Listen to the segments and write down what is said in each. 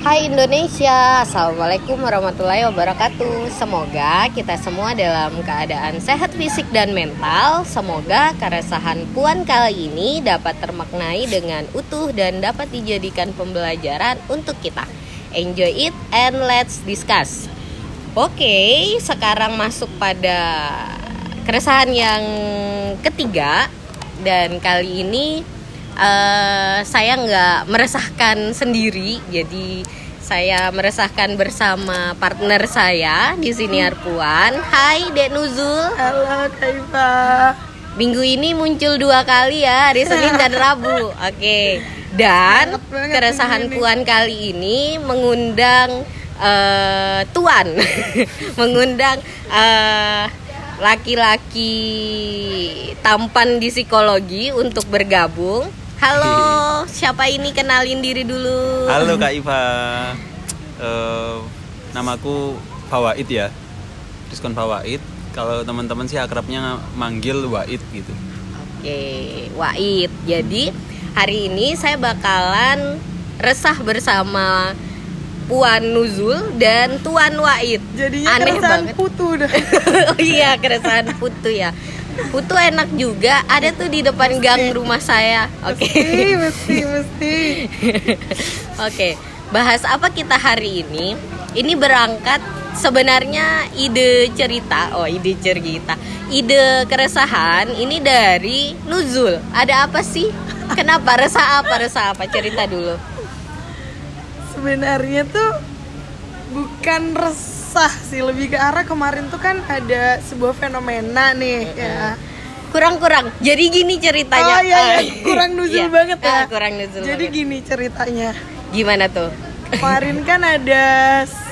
Hai Indonesia, Assalamualaikum warahmatullahi wabarakatuh. Semoga kita semua dalam keadaan sehat fisik dan mental. Semoga keresahan Puan kali ini dapat termaknai dengan utuh dan dapat dijadikan pembelajaran untuk kita. Enjoy it and let's discuss. Oke, sekarang masuk pada keresahan yang ketiga. Dan kali ini uh, saya nggak meresahkan sendiri. Jadi saya meresahkan bersama partner saya di sini Arpuan. Hai Dek Nuzul. Halo Kaifa. Minggu ini muncul dua kali ya hari Senin dan Rabu. Oke. Dan keresahan Puan kali ini mengundang uh, Tuan. Mengundang uh, laki-laki tampan di psikologi untuk bergabung Halo, siapa ini? Kenalin diri dulu. Halo Kak Iva. Uh, namaku Fawaid ya. Diskon Fawaid. Kalau teman-teman sih akrabnya manggil Waid gitu. Oke, Waid. Jadi hari ini saya bakalan resah bersama Puan Nuzul dan Tuan Waid. Jadinya Aneh banget. putu dah. oh iya, keresahan putu ya. Putu enak juga, ada tuh di depan mesti. gang rumah saya. Oke. Okay. Mesti, mesti, mesti. Oke, okay. bahas apa kita hari ini? Ini berangkat sebenarnya ide cerita, oh ide cerita, ide keresahan ini dari Nuzul. Ada apa sih? Kenapa resah apa? Resah apa? Cerita dulu. Sebenarnya tuh bukan resah resah sih lebih ke arah kemarin tuh kan ada sebuah fenomena nih ya kurang-kurang jadi gini ceritanya oh iya, iya. kurang nuzul iya. banget ya ah, kurang nuzul jadi banget. gini ceritanya gimana tuh kemarin kan ada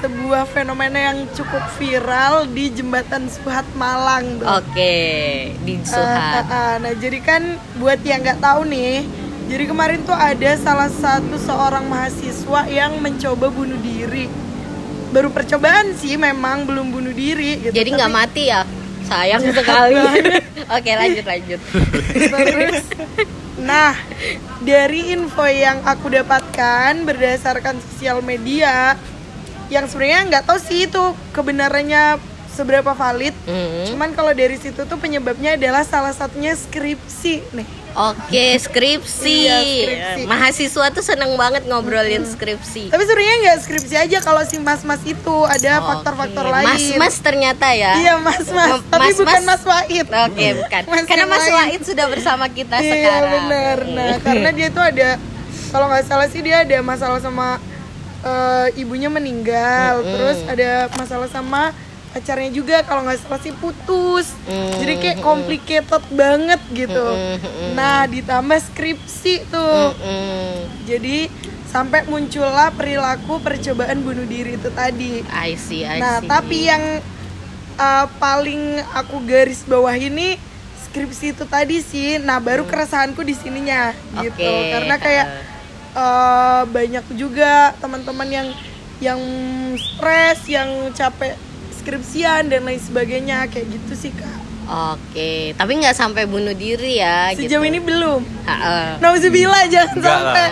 sebuah fenomena yang cukup viral di jembatan Suhat Malang. Oke, di Suhat. Uh, uh, uh, nah, jadi kan buat yang nggak tahu nih, jadi kemarin tuh ada salah satu seorang mahasiswa yang mencoba bunuh diri baru percobaan sih memang belum bunuh diri gitu. jadi nggak mati ya sayang sekali oke lanjut lanjut terus nah dari info yang aku dapatkan berdasarkan sosial media yang sebenarnya nggak tahu sih itu kebenarannya seberapa valid mm -hmm. cuman kalau dari situ tuh penyebabnya adalah salah satunya skripsi nih Oke, skripsi. iya, skripsi. Mahasiswa tuh seneng banget ngobrolin hmm. skripsi. Tapi sebenarnya nggak skripsi aja kalau si mas-mas itu ada faktor-faktor okay. lain. Mas-mas ternyata ya. Iya, mas-mas. Tapi mas, bukan Mas Wahid. Oke, okay, bukan. Mas karena Mas Wahid sudah bersama kita iya, sekarang. Iya, benar. Nah, karena dia tuh ada kalau nggak salah sih dia ada masalah sama uh, ibunya meninggal, -hmm. terus ada masalah sama pacarnya juga kalau nggak salah sih putus. Mm, jadi kayak complicated mm, banget gitu. Mm, nah ditambah skripsi tuh. Jadi sampai muncullah perilaku percobaan bunuh diri itu tadi. I see, I nah see. tapi yang uh, paling aku garis bawah ini skripsi itu tadi sih. Nah baru mm. keresahanku di sininya okay. gitu karena kayak uh, banyak juga teman-teman yang yang stres yang capek skripsian dan lain sebagainya kayak gitu sih kak Oke, tapi nggak sampai bunuh diri ya? Sejauh gitu. ini belum. Nauzubillah jangan enggak sampai.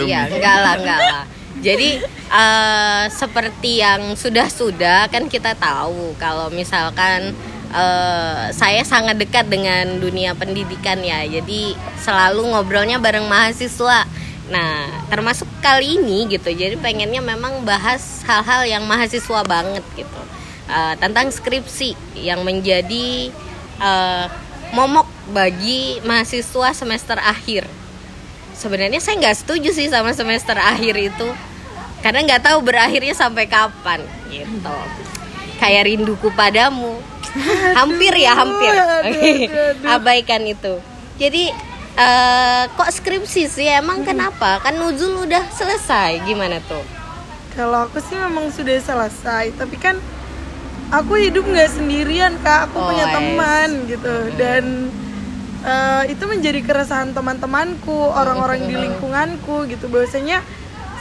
Iya, enggak lah, enggak lah. Jadi uh, seperti yang sudah-sudah kan kita tahu kalau misalkan uh, saya sangat dekat dengan dunia pendidikan ya. Jadi selalu ngobrolnya bareng mahasiswa. Nah, termasuk kali ini gitu. Jadi pengennya memang bahas hal-hal yang mahasiswa banget gitu uh, tentang skripsi yang menjadi uh, momok bagi mahasiswa semester akhir. Sebenarnya saya nggak setuju sih sama semester akhir itu karena nggak tahu berakhirnya sampai kapan gitu. Kayak rinduku padamu. hampir ya hampir. Abaikan itu. Jadi uh, kok skripsi sih emang kenapa? Kan nuzul udah selesai gimana tuh? Kalau aku sih memang sudah selesai, tapi kan aku hidup nggak sendirian kak. Aku oh, punya teman gitu. Dan uh, itu menjadi keresahan teman-temanku orang-orang di lingkunganku gitu. Bahwasanya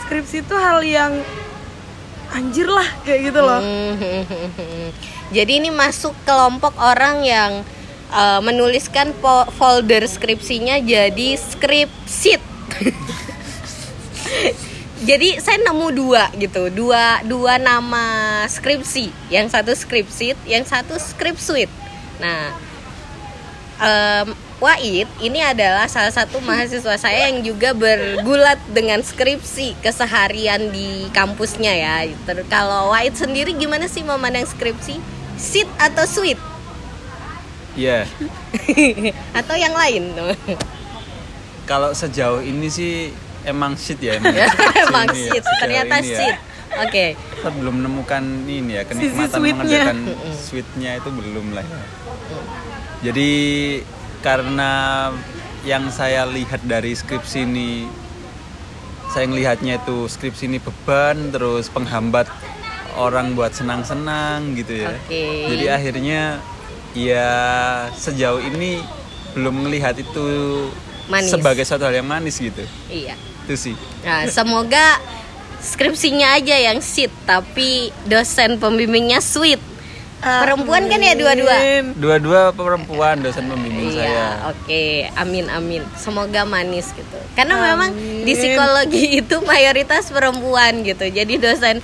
skripsi itu hal yang anjir lah kayak gitu loh. Jadi ini masuk kelompok orang yang uh, menuliskan folder skripsinya jadi skripsit jadi saya nemu dua gitu dua dua nama skripsi yang satu skripsi yang satu script suite nah em, Wahid ini adalah salah satu mahasiswa saya yang juga bergulat dengan skripsi keseharian di kampusnya ya. Ter- Kalau Wahid sendiri gimana sih memandang skripsi? Sit atau suite? Iya. atau yang lain? Kalau sejauh ini sih emang shit ya emang. Emang Ini ya, ternyata ini ya. sit. Oke. Kita belum menemukan ini ya kenikmatan sweetnya. mengerjakan sweetnya itu belum lah ya. Jadi karena yang saya lihat dari skripsi ini saya ngelihatnya itu skripsi ini beban terus penghambat orang buat senang-senang gitu ya. Oke. Jadi akhirnya ya sejauh ini belum melihat itu Manis. sebagai suatu hal yang manis gitu. Iya. Itu sih. Nah, semoga skripsinya aja yang sit tapi dosen pembimbingnya sweet. Perempuan kan ya dua-dua? Dua-dua perempuan dosen pembimbing saya. Iya, oke. Amin amin. Semoga manis gitu. Karena memang di psikologi itu mayoritas perempuan gitu. Jadi dosen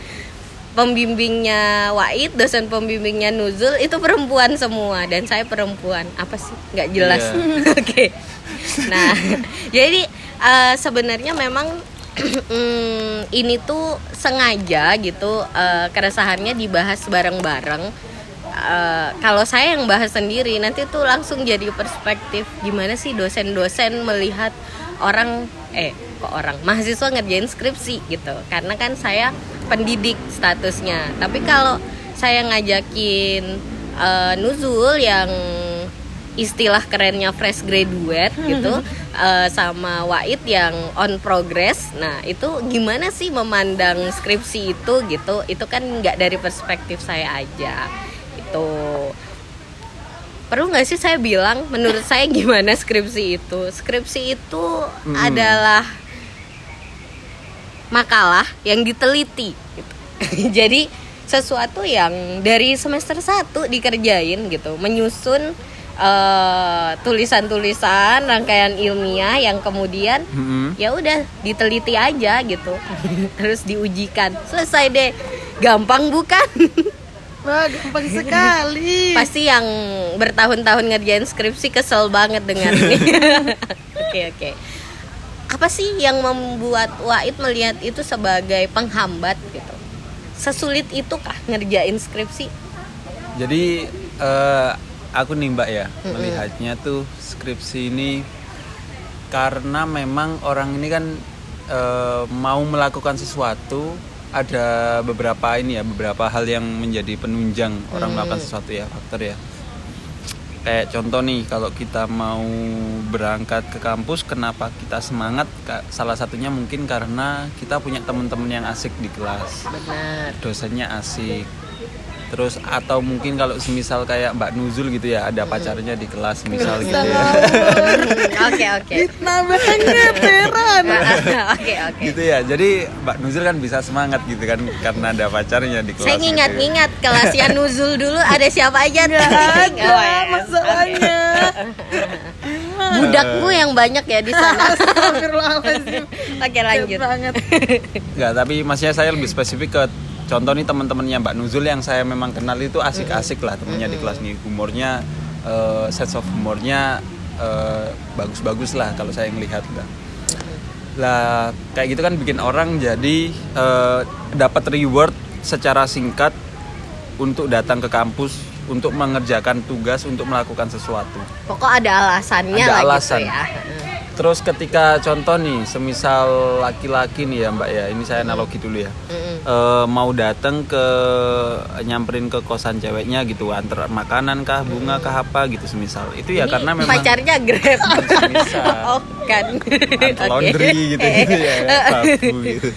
pembimbingnya Wahid, dosen pembimbingnya Nuzul itu perempuan semua dan saya perempuan. Apa sih? Nggak jelas. Iya. Oke. Nah, jadi eh, sebenarnya memang mm, ini tuh sengaja gitu eh, keresahannya dibahas bareng-bareng. Eh, kalau saya yang bahas sendiri nanti tuh langsung jadi perspektif gimana sih dosen-dosen melihat orang eh kok orang mahasiswa ngerjain skripsi gitu karena kan saya pendidik statusnya tapi kalau saya ngajakin eh, Nuzul yang istilah kerennya fresh graduate gitu eh, sama Wahid yang on progress. Nah itu gimana sih memandang skripsi itu gitu? Itu kan nggak dari perspektif saya aja itu perlu nggak sih saya bilang menurut saya gimana skripsi itu? Skripsi itu adalah makalah yang diteliti gitu. jadi sesuatu yang dari semester 1 dikerjain gitu menyusun eh, tulisan-tulisan rangkaian ilmiah yang kemudian Mm-mm. ya udah diteliti aja gitu. Terus diujikan. Selesai deh. Gampang bukan? Wah, gampang sekali. pasti yang bertahun-tahun ngerjain skripsi kesel banget dengan ini. Oke oke. Apa sih yang membuat Wahid melihat itu sebagai penghambat gitu? Sesulit itu kah ngerjain skripsi? Jadi eh, aku nih Mbak ya melihatnya tuh skripsi ini karena memang orang ini kan eh, mau melakukan sesuatu ada beberapa ini ya beberapa hal yang menjadi penunjang orang melakukan sesuatu ya faktor ya. Kayak contoh nih kalau kita mau berangkat ke kampus kenapa kita semangat? Salah satunya mungkin karena kita punya teman-teman yang asik di kelas. Benar. Dosennya asik terus atau mungkin kalau semisal kayak Mbak Nuzul gitu ya ada pacarnya di kelas misal gitu ya. oke oke. Fitnah banget, heran. oke oke. Gitu ya. Jadi Mbak Nuzul kan bisa semangat gitu kan karena ada pacarnya di kelas saya gitu ya. ngingat-ngingat kelasnya Nuzul dulu ada siapa aja Gak Oh, ada ya. masalahnya. budakmu yang banyak ya di sana. Oke lanjut. Banget. Nggak, tapi maksudnya saya lebih spesifik ke contoh nih teman-temannya Mbak Nuzul yang saya memang kenal itu asik-asik lah temennya di kelas nih. Humornya eh, sense of humornya eh, bagus-bagus lah kalau saya ngelihat lah. Lah kayak gitu kan bikin orang jadi eh, dapat reward secara singkat untuk datang ke kampus untuk mengerjakan tugas untuk melakukan sesuatu. Pokok ada alasannya Ada lah alasan. gitu ya terus ketika contoh nih semisal laki-laki nih ya Mbak ya. Ini saya analogi dulu ya. Eh, mau datang ke nyamperin ke kosan ceweknya gitu antar makanan kah bunga kah apa gitu semisal. Itu ya Ini karena memang pacarnya grab. Oh kan. Antar laundry gitu gitu ya sabu gitu.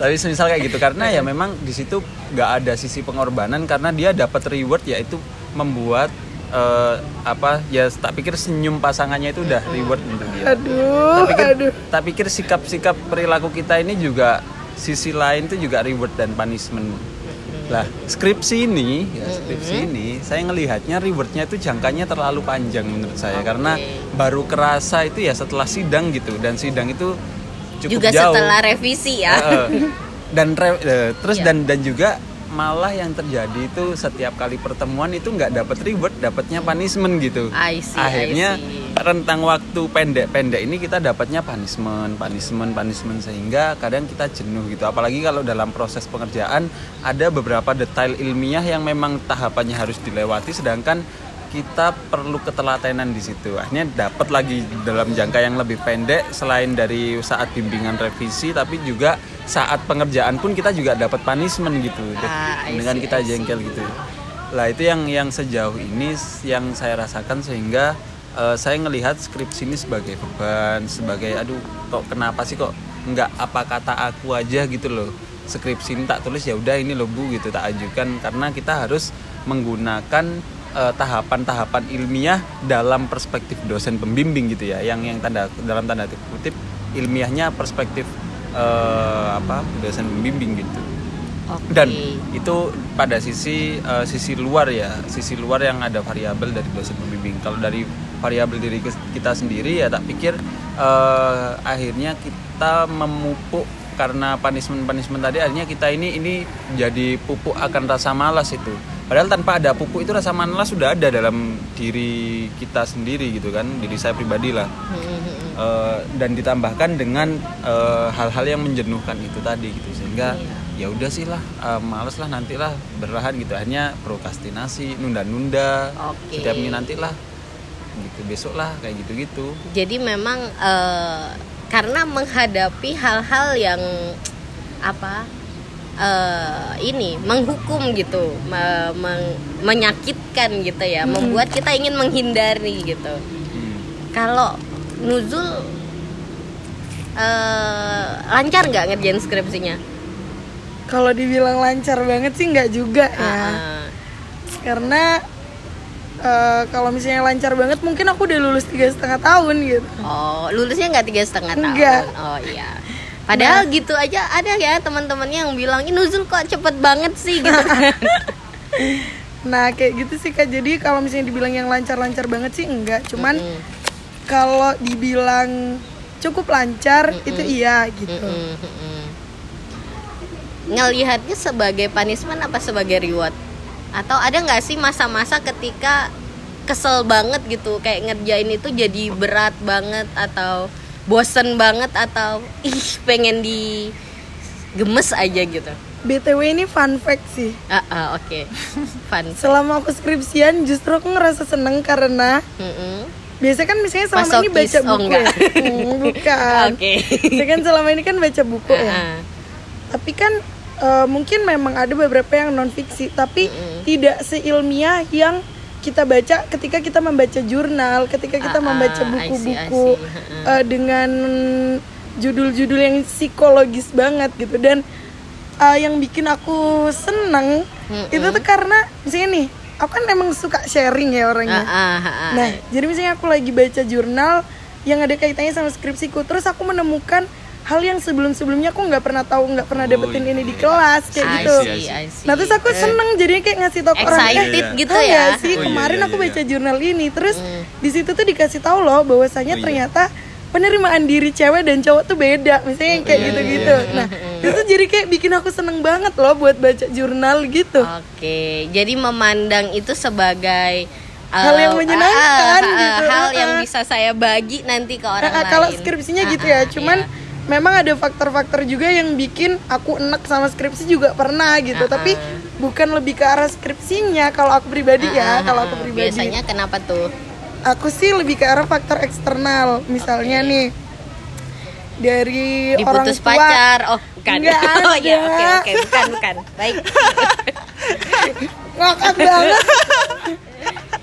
Tapi semisal kayak gitu karena ya memang di situ nggak ada sisi pengorbanan karena dia dapat reward yaitu membuat eh, apa ya tak pikir senyum pasangannya itu udah reward untuk dia Aduh, tak pikir, aduh. tak pikir sikap-sikap perilaku kita ini juga sisi lain itu juga reward dan punishment. Lah, skripsi ini, ya skripsi ini, saya ngelihatnya rewardnya itu jangkanya terlalu panjang menurut saya karena baru kerasa itu ya setelah sidang gitu dan sidang itu cukup juga jauh. setelah revisi ya Heeh. dan re- eh, terus Iya. dan dan juga malah yang terjadi itu setiap kali pertemuan itu nggak dapat reward, dapatnya punishment gitu. I see, I Akhirnya see. rentang waktu pendek-pendek ini kita dapatnya punishment, punishment, punishment sehingga kadang kita jenuh gitu. Apalagi kalau dalam proses pengerjaan ada beberapa detail ilmiah yang memang tahapannya harus dilewati sedangkan kita perlu ketelatenan di situ. Akhirnya dapat lagi dalam jangka yang lebih pendek selain dari saat bimbingan revisi tapi juga saat pengerjaan pun kita juga dapat punishment gitu. Ah, I dengan see, kita see. jengkel gitu. Lah itu yang yang sejauh ini yang saya rasakan sehingga eh, saya ngelihat skripsi ini sebagai beban, sebagai aduh kok kenapa sih kok nggak apa kata aku aja gitu loh. Skripsi ini tak tulis ya udah ini loh Bu gitu tak ajukan karena kita harus menggunakan eh, tahapan-tahapan ilmiah dalam perspektif dosen pembimbing gitu ya. Yang yang tanda dalam tanda kutip ilmiahnya perspektif eh, apa dosen pembimbing gitu Oke. dan itu pada sisi eh, sisi luar ya sisi luar yang ada variabel dari dosen pembimbing kalau dari variabel diri kita sendiri ya tak pikir eh, akhirnya kita memupuk karena punishment punishment tadi akhirnya kita ini ini jadi pupuk akan rasa malas itu padahal tanpa ada pupuk itu rasa malas sudah ada dalam diri kita sendiri gitu kan diri saya pribadi lah. Eh, dan ditambahkan dengan eh, hal-hal yang menjenuhkan itu tadi gitu. Sehingga ya udah sih lah eh, males lah nantilah berlahan gitu. Akhirnya prokrastinasi nunda-nunda Oke. setiap ini nantilah gitu besok lah kayak gitu-gitu. Jadi memang eh, karena menghadapi hal-hal yang apa eh, ini menghukum gitu, me- meng- menyakitkan gitu ya, membuat kita ingin menghindari gitu. Hmm. Kalau nuzul eh, lancar nggak ngerjain skripsinya? Kalau dibilang lancar banget sih nggak juga ya. Ah, Karena eh, kalau misalnya lancar banget mungkin aku udah lulus tiga setengah tahun gitu. Oh, lulusnya nggak tiga setengah tahun? Enggak. Oh iya. Padahal gitu aja ada ya teman-temannya yang bilang, ini nuzul kok cepet banget sih gitu kan. Nah kayak gitu sih kak. Jadi kalau misalnya dibilang yang lancar-lancar banget sih enggak. Cuman Mm-mm. kalau dibilang cukup lancar itu iya gitu. Mm-mm, mm-mm. Ngelihatnya sebagai punishment apa sebagai reward? Atau ada nggak sih masa-masa ketika kesel banget gitu kayak ngerjain itu jadi berat banget atau bosen banget atau ih pengen di gemes aja gitu. BTW ini fun fact sih. Ah, ah, oke. Fun. Selama aku skripsian justru aku ngerasa seneng karena Mm-mm. biasanya kan misalnya selama ini Masokis. baca Oh, buku enggak. ya. Hmm, bukan. Oke. Saya kan selama ini kan baca buku ya. Ah, Tapi kan eh, mungkin memang ada beberapa yang non fiksi, tapi tidak seilmiah yang kita baca ketika kita membaca jurnal, ketika kita membaca I see, I buku-buku eh, dengan judul-judul yang psikologis banget gitu dan eh, yang bikin aku seneng Mm-mm. itu tuh karena misalnya nih, aku kan emang suka sharing ya orangnya. ah, ah, ah. Nah, jadi misalnya aku lagi baca jurnal yang ada kaitannya sama skripsiku, terus aku menemukan hal yang sebelum-sebelumnya aku nggak pernah tahu, nggak pernah Oh, dapetin iya. ini di kelas kayak I gitu. see, I see. Nah, terus aku seneng jadinya kayak ngasih tau orang Iya. gitu "Ah, ya. nggak sih Oh, iya, kemarin iya, aku iya. baca jurnal ini, terus Mm. di situ tuh dikasih tahu loh bahwasanya Oh, iya. ternyata penerimaan diri cewek dan cowok tuh beda, misalnya kayak Iya, gitu-gitu. iya. Nah, itu jadi kayak bikin aku seneng banget loh buat baca jurnal gitu. Oke, jadi memandang itu sebagai Hal eh, yang menyenangkan ah, ah, gitu, Hal yang bisa saya bagi nanti ke orang Nah, lain. kalau skripsinya gitu Ah, ya, ah, cuman iya. Memang ada faktor-faktor juga yang bikin aku enek sama skripsi juga pernah gitu, Ah, tapi ah. bukan lebih ke arah skripsinya kalau aku pribadi Ah, ya, ah, kalau aku pribadi. Biasanya kenapa tuh? Aku sih lebih ke arah faktor eksternal, misalnya nih dari orang Diputus tua. pacar. Oh, bukan. Nggak oh ya, oke oke, bukan bukan. Baik. Ngakak banget.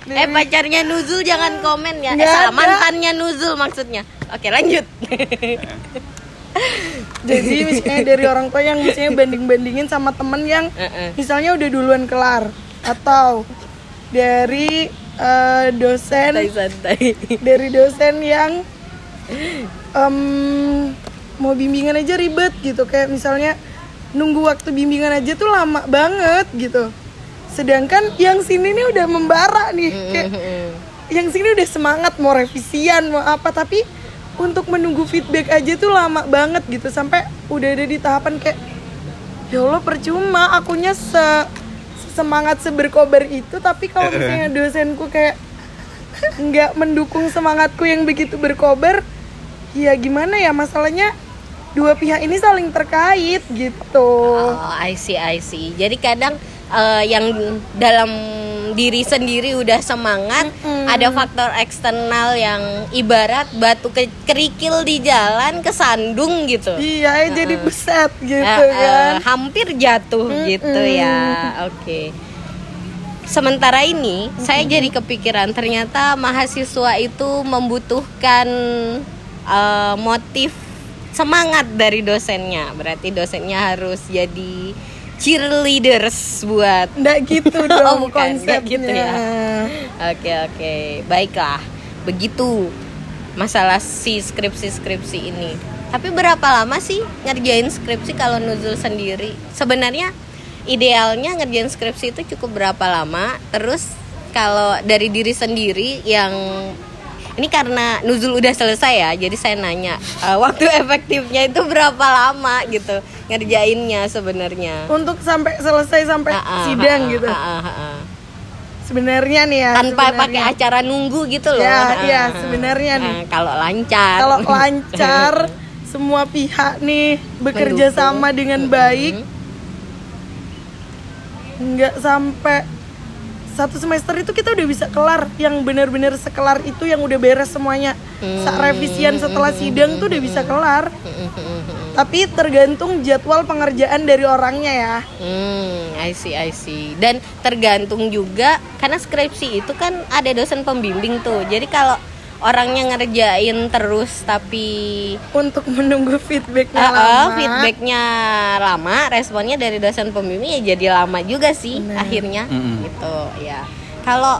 eh pacarnya Nuzul jangan komen ya. Eh salah, ada. mantannya Nuzul maksudnya. Oke, lanjut. Jadi misalnya dari orang tua yang misalnya banding-bandingin sama temen yang misalnya udah duluan kelar atau dari eh, dosen Santai-santai. dari dosen yang em, mau bimbingan aja ribet gitu. Kayak misalnya nunggu waktu bimbingan aja tuh lama banget gitu. Sedangkan yang sini nih udah membara nih. Kayak yang sini udah semangat mau revisian mau apa. Tapi untuk menunggu feedback aja tuh lama banget gitu. Sampai udah ada di tahapan kayak ya Allah percuma akunya se semangat seberkobar itu tapi kalau misalnya dosenku kayak nggak mendukung semangatku yang begitu berkobar ya gimana ya masalahnya dua pihak ini saling terkait gitu. Oh, I see, I see. Jadi kadang eh, yang dalam diri sendiri udah semangat, ada faktor eksternal yang ibarat batu ke- kerikil di jalan kesandung gitu. iya ya jadi beset gitu eh, kan hampir jatuh gitu ya. Oke. Sementara ini saya jadi kepikiran ternyata mahasiswa itu membutuhkan eh, motif semangat dari dosennya. Berarti dosennya harus jadi cheerleaders buat nggak gitu Oh, dong bukan, nggak konsepnya gitu ya. Oke oke, baiklah. Begitu masalah si skripsi-skripsi ini. Tapi berapa lama sih ngerjain skripsi kalau Nuzul sendiri? Sebenarnya idealnya ngerjain skripsi itu cukup berapa lama? Terus kalau dari diri sendiri yang ini karena Nuzul udah selesai ya, jadi saya nanya eh, waktu efektifnya itu berapa lama gitu ngerjainnya sebenarnya? untuk sampai selesai sampai Ah, ah, sidang ah, gitu ah, ah, ah, ah. sebenarnya nih ya tanpa sebenarnya. pakai acara nunggu gitu loh. Ya, ya, sebenarnya nih. nah, kalau lancar. kalau lancar semua pihak nih bekerja Mendukung. sama dengan baik nggak sampai satu semester itu kita udah bisa kelar yang benar-benar sekelar itu yang udah beres semuanya saat revisian setelah sidang tuh udah bisa kelar tapi tergantung jadwal pengerjaan dari orangnya ya Hmm, I see, I see. Dan tergantung juga karena skripsi itu kan ada dosen pembimbing tuh. Jadi kalau orangnya ngerjain terus tapi untuk menunggu feedbacknya uh, uh, lama feedbacknya lama, responnya dari dosen pembimbing ya jadi lama juga sih akhirnya Mm-mm. gitu ya. Kalau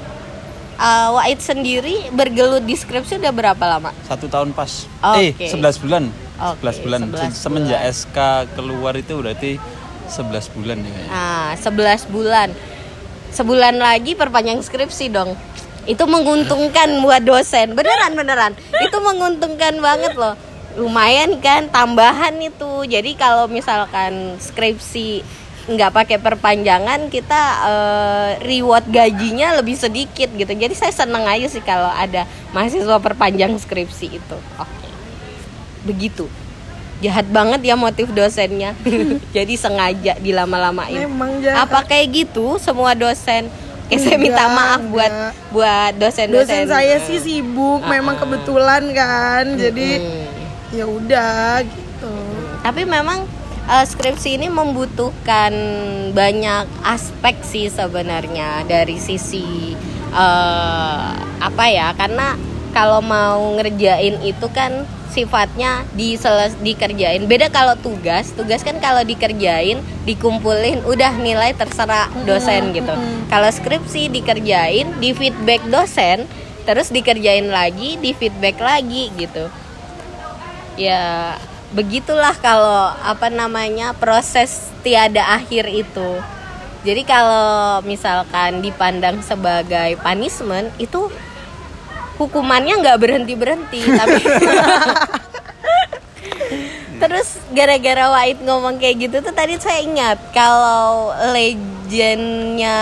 uh, Wahid sendiri bergelut di skripsi udah berapa lama? Satu tahun pas. Oke. Eh, 11 bulan. Oke, 11 bulan. 11 Semenjak SK keluar itu berarti 11 bulan ya kayaknya. Nah, 11 bulan. Sebulan lagi perpanjang skripsi dong. Itu menguntungkan buat dosen. Beneran beneran. Itu menguntungkan banget loh. Lumayan kan tambahan itu. Jadi kalau misalkan skripsi nggak pakai perpanjangan kita eh, reward gajinya lebih sedikit gitu. Jadi saya seneng aja sih kalau ada mahasiswa perpanjang skripsi itu. Oke. Begitu. Jahat banget ya motif dosennya. Jadi sengaja dilama-lamain. Apa kayak gitu semua dosen? Oke, saya minta maaf buat enggak. buat dosen-dosen. dosen saya sih sibuk memang kebetulan kan jadi Hmm. ya udah gitu Tapi memang eh, skripsi ini membutuhkan banyak aspek sih sebenarnya dari sisi eh, apa ya? Karena kalau mau ngerjain itu kan sifatnya diseles dikerjain. Beda kalau tugas, tugas kan kalau dikerjain, dikumpulin udah nilai terserah dosen gitu. Kalau skripsi dikerjain, di feedback dosen, terus dikerjain lagi, di feedback lagi gitu ya begitulah kalau apa namanya proses tiada akhir itu jadi kalau misalkan dipandang sebagai punishment itu hukumannya nggak berhenti berhenti tapi terus gara-gara Wahid ngomong kayak gitu tuh tadi saya ingat kalau legendnya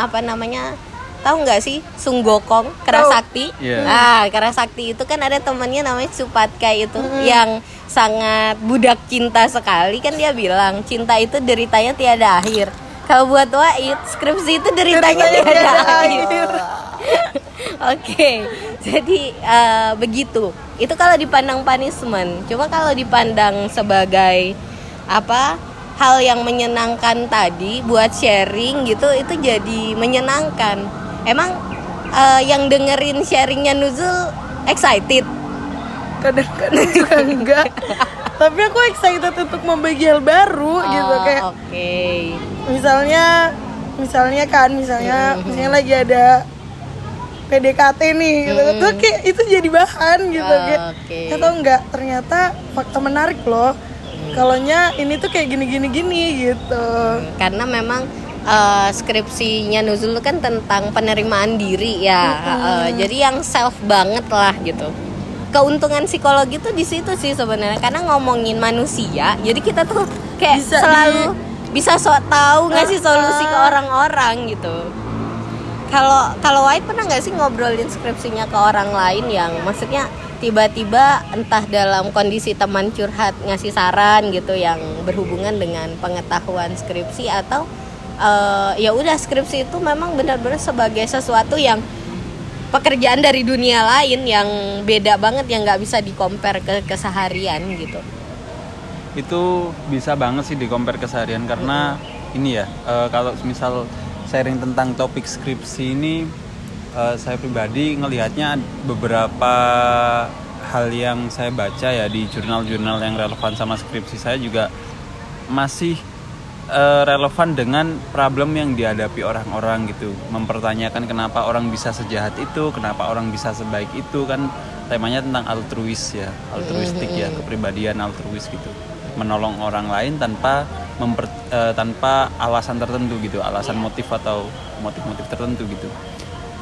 apa namanya tahu nggak sih? Sunggokong Kerasakti Iya. ah Kerasakti itu kan ada temannya namanya Supatka itu yang sangat budak cinta sekali. Kan dia bilang cinta itu deritanya tiada akhir. Kalau buat Wahid skripsi itu deritanya Deritanya tiada tiada akhir. akhir. Oke, jadi eh, begitu. Itu kalau dipandang punishment. Cuma kalau dipandang sebagai apa hal yang menyenangkan tadi buat sharing gitu, itu jadi menyenangkan. Emang eh, yang dengerin sharingnya Nuzul excited? kadang-kadang juga enggak tapi aku excited untuk membagi hal baru gitu Oh, kayak Oke. misalnya misalnya kan misalnya misalnya lagi ada PDKT nih gitu. Tuh kayak itu jadi bahan gitu. Oh, kayak oke. atau enggak ternyata fakta menarik loh. Kalaunya ini tuh kayak gini gini gini gitu karena memang eh, skripsinya Nuzul kan tentang penerimaan diri ya Eh, jadi yang self banget lah gitu. Keuntungan psikologi tuh di situ sih sebenarnya karena ngomongin manusia jadi kita tuh kayak Bisa selalu bisa sok tahu ngasih solusi ke Ah. orang-orang gitu kalau kalau White pernah nggak sih ngobrolin skripsinya ke orang lain yang maksudnya tiba-tiba entah dalam kondisi teman curhat ngasih saran gitu yang berhubungan dengan pengetahuan skripsi atau eh, ya udah skripsi itu memang benar-benar sebagai sesuatu yang pekerjaan dari dunia lain yang beda banget yang nggak bisa dikompar ke keseharian gitu. itu bisa banget sih di compare keseharian karena ini ya eh, kalau misal sharing tentang topik skripsi ini eh, saya pribadi ngelihatnya beberapa hal yang saya baca ya di jurnal-jurnal yang relevan sama skripsi saya juga masih eh, relevan dengan problem yang dihadapi orang-orang gitu. Mempertanyakan kenapa orang bisa sejahat itu kenapa orang bisa sebaik itu kan temanya tentang altruis ya altruistik ya kepribadian altruis gitu. Menolong orang lain tanpa memper, eh, tanpa alasan tertentu gitu alasan motif atau motif-motif tertentu gitu.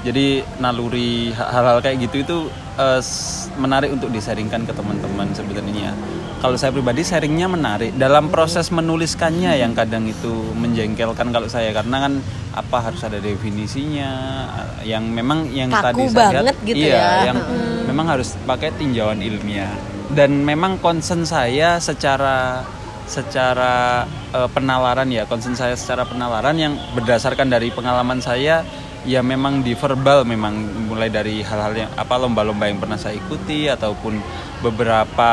Jadi naluri ha- hal-hal kayak gitu itu s- menarik untuk disaringkan ke teman-teman sebenarnya. Kalau saya pribadi sharingnya menarik. Dalam proses menuliskannya yang kadang itu menjengkelkan kalau saya. Karena kan apa harus ada definisinya yang memang yang Kaku tadi saya lihat, gitu iya, ya. yang memang harus pakai tinjauan ilmiah. Dan memang concern saya secara secara eh, penalaran ya concern saya secara penalaran yang berdasarkan dari pengalaman saya ya memang di verbal memang mulai dari hal-hal yang apa lomba-lomba yang pernah saya ikuti ataupun beberapa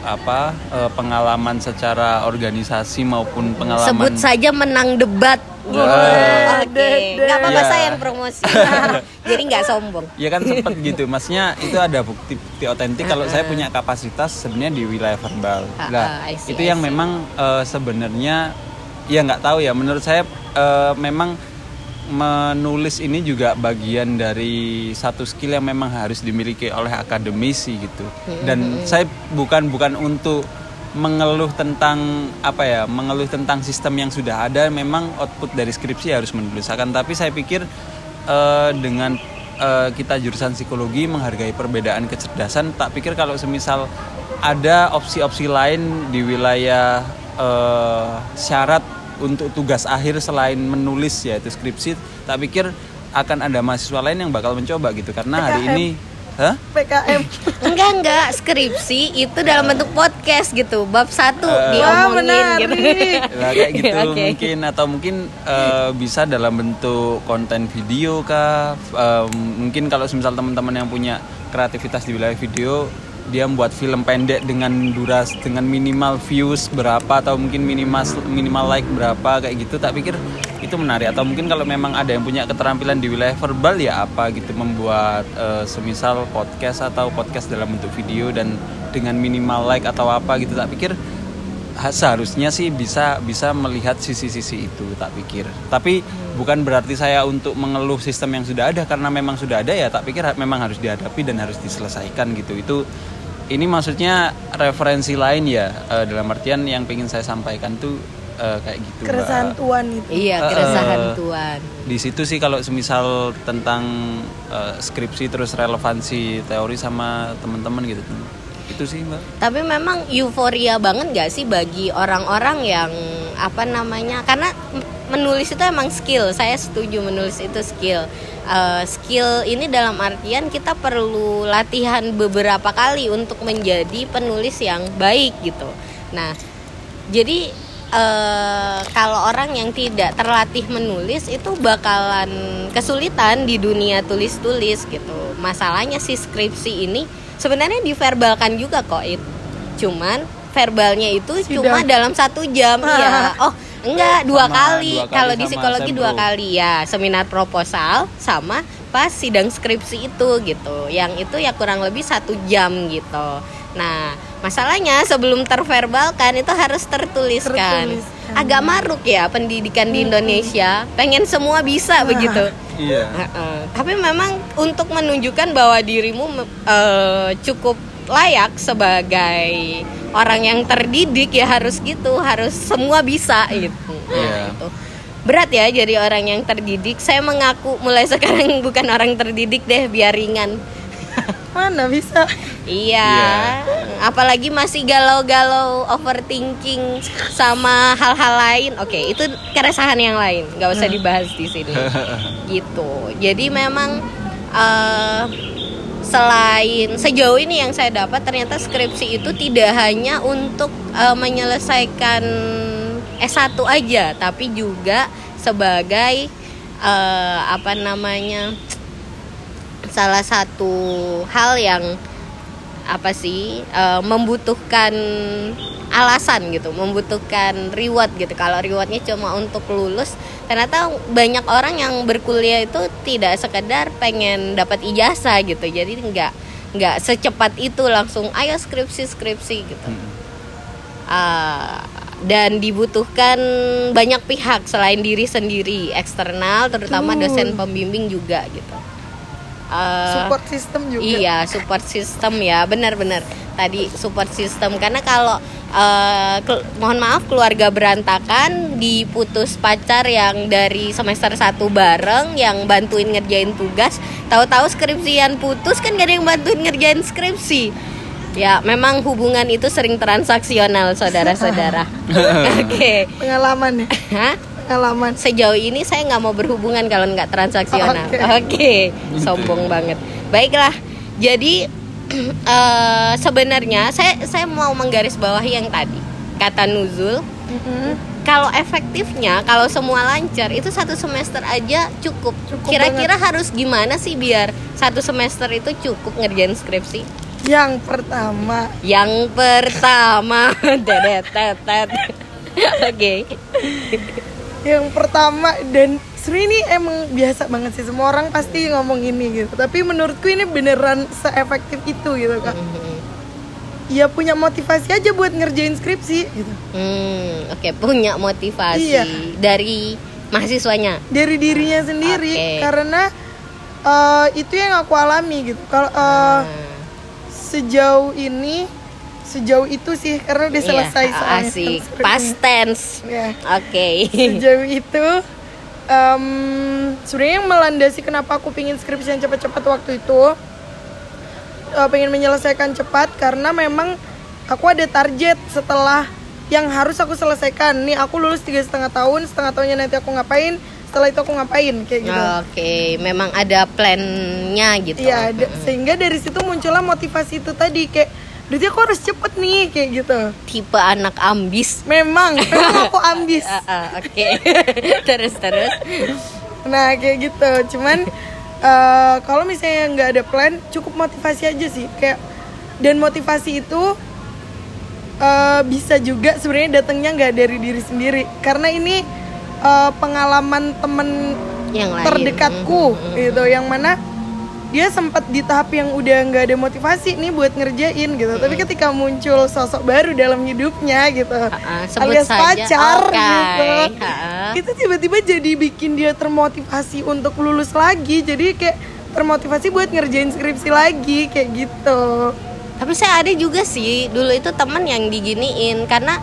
apa eh, pengalaman secara organisasi maupun pengalaman Sebut saja menang debat. gitu. Wah. Oke, nggak apa-apa Iya. saya yang promosi. Jadi nggak sombong. Ya kan sempet gitu, maksudnya itu ada bukti bukti otentik kalau saya punya kapasitas sebenarnya di wilayah verbal. Ah, Nah, ah, I see, itu yang memang eh, sebenarnya ya nggak tahu ya. Menurut saya eh, memang menulis ini juga bagian dari satu skill yang memang harus dimiliki oleh akademisi gitu. Dan saya bukan bukan untuk mengeluh tentang apa ya mengeluh tentang sistem yang sudah ada. Memang output dari skripsi harus menulis akan tapi saya pikir eh, dengan eh, kita jurusan psikologi menghargai perbedaan kecerdasan tak pikir kalau semisal ada opsi-opsi lain di wilayah eh, syarat untuk tugas akhir selain menulis yaitu skripsi tak pikir akan ada mahasiswa lain yang bakal mencoba gitu karena hari PKM. ini Hah? PKM Enggak enggak skripsi itu dalam bentuk podcast gitu. Bab satu. Wah, diomongin menarik. gitu. Nah, kayak gitu Oke. mungkin atau mungkin eh, bisa dalam bentuk konten video kah Eh, mungkin kalau misal teman-teman yang punya kreativitas di wilayah video dia membuat film pendek dengan duras dengan minimal views berapa atau mungkin minimal minimal like berapa kayak gitu. Tak pikir itu menarik. Atau mungkin kalau memang ada yang punya keterampilan di wilayah verbal ya apa gitu membuat eh, semisal podcast atau podcast dalam bentuk video dan dengan minimal like atau apa gitu. Tak pikir ha- seharusnya sih bisa bisa melihat sisi-sisi itu tak pikir. Tapi bukan berarti saya untuk mengeluh sistem yang sudah ada. Karena memang sudah ada ya tak pikir memang harus dihadapi dan harus diselesaikan gitu. Itu ini maksudnya referensi lain ya eh, dalam artian yang ingin saya sampaikan tuh eh, kayak gitu keresahan tuan itu Iya, Eh, keresahan eh. tuan. di situ sih kalau semisal tentang eh, skripsi terus relevansi teori sama teman-teman gitu itu sih mbak Tapi memang euforia banget gak sih bagi orang-orang yang apa namanya? Karena menulis itu emang skill. Saya setuju menulis itu skill. Eh, skill ini dalam artian kita perlu latihan beberapa kali untuk menjadi penulis yang baik gitu. Nah, jadi eh, kalau orang yang tidak terlatih menulis itu bakalan kesulitan di dunia tulis-tulis gitu. Masalahnya si skripsi ini sebenarnya diverbalkan juga kok itu. Cuman verbalnya itu Sidang. cuma dalam satu jam ya. Oh enggak dua Sama, kali. dua kali Kalau di psikologi dua kali ya seminar proposal sama pas sidang skripsi itu gitu. Yang itu ya kurang lebih satu jam gitu. Nah masalahnya sebelum terverbalkan itu harus tertuliskan. Tertuliskan. Agak maruk ya pendidikan di Indonesia. Pengen semua bisa begitu. iya Heeh. Tapi memang untuk menunjukkan bahwa dirimu eh, cukup layak sebagai orang yang terdidik ya harus gitu, harus semua bisa gitu. Nah, Iya. itu. Berat ya jadi orang yang terdidik. Saya mengaku mulai sekarang bukan orang terdidik deh, biar ringan. mana bisa Iya, apalagi masih galau-galau overthinking sama hal-hal lain. Oke, itu keresahan yang lain, nggak usah dibahas di sini. gitu. Jadi memang eh, selain sejauh ini yang saya dapat ternyata skripsi itu tidak hanya untuk eh, menyelesaikan S1 aja, tapi juga sebagai eh, apa namanya salah satu hal yang apa sih eh, membutuhkan alasan gitu, membutuhkan reward gitu. Kalau rewardnya cuma untuk lulus, ternyata banyak orang yang berkuliah itu tidak sekedar pengen dapat ijazah gitu. Jadi nggak nggak secepat itu langsung ayo skripsi skripsi gitu. Ah, dan dibutuhkan banyak pihak selain diri sendiri, eksternal terutama dosen pembimbing juga gitu. Ah, support system juga Iya, support system ya, benar-benar. Tadi support system karena kalau kel- mohon maaf keluarga berantakan diputus pacar yang dari semester 1 bareng yang bantuin ngerjain tugas, tahu-tahu skripsian putus kan gak ada yang bantuin ngerjain skripsi. Ya, memang hubungan itu sering transaksional, saudara-saudara. Oke. pengalaman ya Hah? Pengalaman sejauh ini saya nggak mau berhubungan kalau nggak transaksional. Oke. Oke, sombong banget. Baiklah, jadi eh, sebenarnya saya saya mau menggarisbawahi yang tadi kata nuzul. Mm-mm. Kalau efektifnya, kalau semua lancar, itu satu semester aja cukup. Cukup Kira-kira harus gimana sih biar satu semester itu cukup ngerjain skripsi? yang pertama Yang pertama, dedet, tetet. Yang pertama dan sebenarnya ini emang biasa banget sih. Semua orang pasti ngomong ini gitu. Tapi menurutku ini beneran seefektif itu gitu kak. Ya punya motivasi aja buat ngerjain skripsi gitu. Hmm, oke punya motivasi Iya. dari mahasiswanya. dari dirinya sendiri. Oke. karena eh, itu yang aku alami gitu. Kalau eh, sejauh ini sejauh itu sih karena udah Iya, selesai soalnya asik. skripsinya. Past tense. Ya. Oke. sejauh itu em, sebenarnya yang melandasi kenapa aku pingin skripsi yang cepat-cepat waktu itu eh, pengen menyelesaikan cepat karena memang aku ada target setelah yang harus aku selesaikan nih aku lulus tiga setengah tahun setengah tahunnya nanti aku ngapain setelah itu aku ngapain kayak gitu Oke, memang ada plannya gitu. Iya, da- sehingga dari situ muncullah motivasi itu tadi kayak berarti aku harus cepet nih kayak gitu. Tipe anak ambis. Memang, memang aku ambis. Ah, ah, Oke. terus terus. Nah kayak gitu. Cuman eh, kalau misalnya nggak ada plan, cukup motivasi aja sih. Kayak dan motivasi itu eh, bisa juga sebenarnya datangnya nggak dari diri sendiri. Karena ini eh, pengalaman temen Yang lain. terdekatku Mhm. gitu, yang mana dia sempat di tahap yang udah nggak ada motivasi nih buat ngerjain gitu. Tapi ketika muncul sosok baru dalam hidupnya gitu, ah, sebut alias saja. pacar Oke. gitu Ah, ah. itu tiba-tiba jadi bikin dia termotivasi untuk lulus lagi jadi kayak termotivasi buat ngerjain skripsi lagi kayak gitu Tapi saya ada juga sih dulu itu teman yang diginiin karena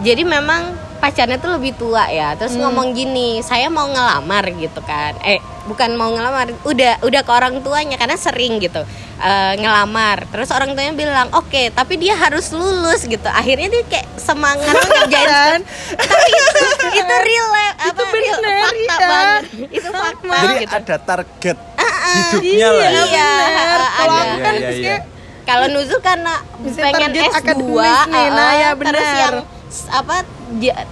jadi memang pacarnya tuh lebih tua ya. Terus Hmm. ngomong gini, saya mau ngelamar gitu kan. Eh, bukan mau ngelamar, udah udah ke orang tuanya karena sering gitu. eh, ngelamar. Terus orang tuanya bilang, "Oke, tapi dia harus lulus gitu." Akhirnya dia kayak semangat ngerjain Kan? tapi itu itu real ya, apa real bener, fakta iya. banget. Itu fakta Jadi gitu. ada target hidupnya lah. iya Iya, benar ada. kalau aku Iya, kan iya, maksudnya Kalau Nuzul karena Bisa pengen target S2 akademis nih, nah, uh-uh, ya terus benar. yang apa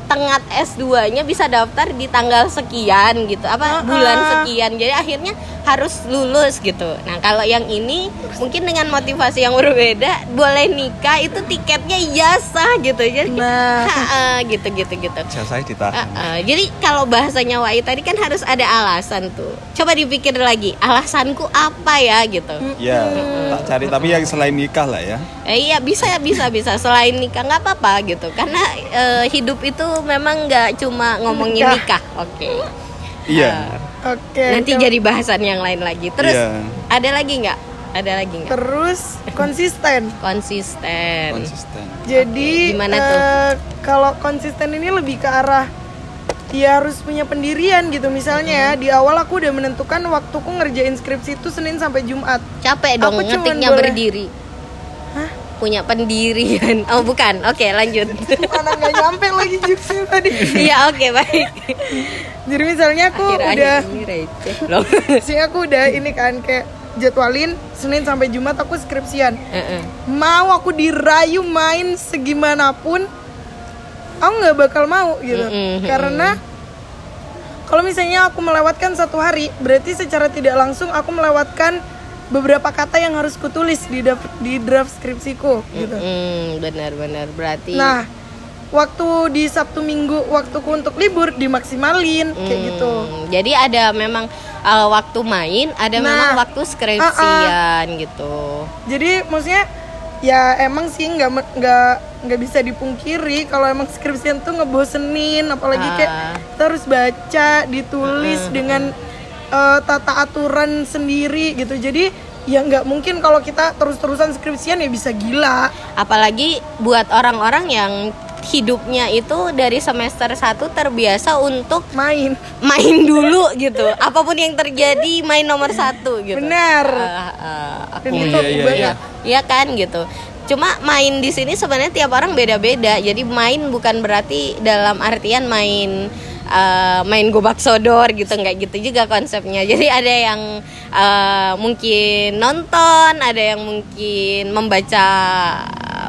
tengah S2-nya bisa daftar di tanggal sekian gitu. Apa Uh-uh. bulan sekian. Jadi akhirnya harus lulus gitu. Nah, kalau yang ini mungkin dengan motivasi yang berbeda, boleh nikah itu tiketnya ijazah gitu. Jadi Nah. ha-uh, gitu gitu gitu. Jasa ditahan. Uh-uh. Jadi kalau bahasanya Wai tadi kan harus ada alasan tuh. Coba dipikir lagi, alasanku apa ya gitu. Ya, tak cari tapi yang selain nikah lah ya. Eh, iya bisa bisa bisa selain nikah nggak apa-apa gitu karena eh, hidup itu memang nggak cuma ngomongin Nikah. nikah. Oke. Iya. Oke Nanti coba- jadi bahasan yang lain lagi. Terus Iya. ada lagi nggak? Ada lagi nggak? terus konsisten Konsisten. Konsisten. jadi Oke, gimana tuh? eh, kalau konsisten ini lebih ke arah ya harus punya pendirian gitu misalnya ya di awal aku udah menentukan waktuku ngerjain skripsi itu Senin sampai Jumat capek dong Aku ngetiknya boleh- berdiri Hah? Punya pendirian. Oh bukan. Oke lanjut. Mana nggak nyampe lagi jokesnya tadi. Iya oke baik. Jadi misalnya aku udah loh. Sih aku udah ini kan kayak jadwalin Senin sampai Jumat aku skripsian. Heeh. mau aku dirayu main segimanapun aku nggak bakal mau gitu. Mm-mm, karena kalau misalnya aku melewatkan satu hari berarti secara tidak langsung aku melewatkan beberapa kata yang harus kutulis di draft, di draft skripsiku gitu. Hmm, benar-benar. Berarti nah waktu di Sabtu Minggu waktuku untuk libur dimaksimalin kayak gitu. Hmm, jadi ada memang uh, waktu main ada Nah, memang waktu skripsian gitu. Jadi maksudnya ya emang sih nggak nggak nggak bisa dipungkiri kalau emang skripsian tuh ngebosenin apalagi kayak Ah. kita harus baca ditulis dengan eh, tata aturan sendiri gitu jadi ya nggak mungkin kalau kita terus-terusan skripsian ya bisa gila apalagi buat orang-orang yang hidupnya itu dari semester 1 terbiasa untuk main main dulu gitu apa pun yang terjadi main nomor satu gitu Benar. Ah, ah, aku Oh, itu iya, iya, iya. Iya kan gitu. Cuma main di sini sebenarnya tiap orang beda-beda. Jadi main bukan berarti dalam artian main eh, main gobak sodor gitu nggak gitu juga konsepnya. Jadi ada yang eh, mungkin nonton, ada yang mungkin membaca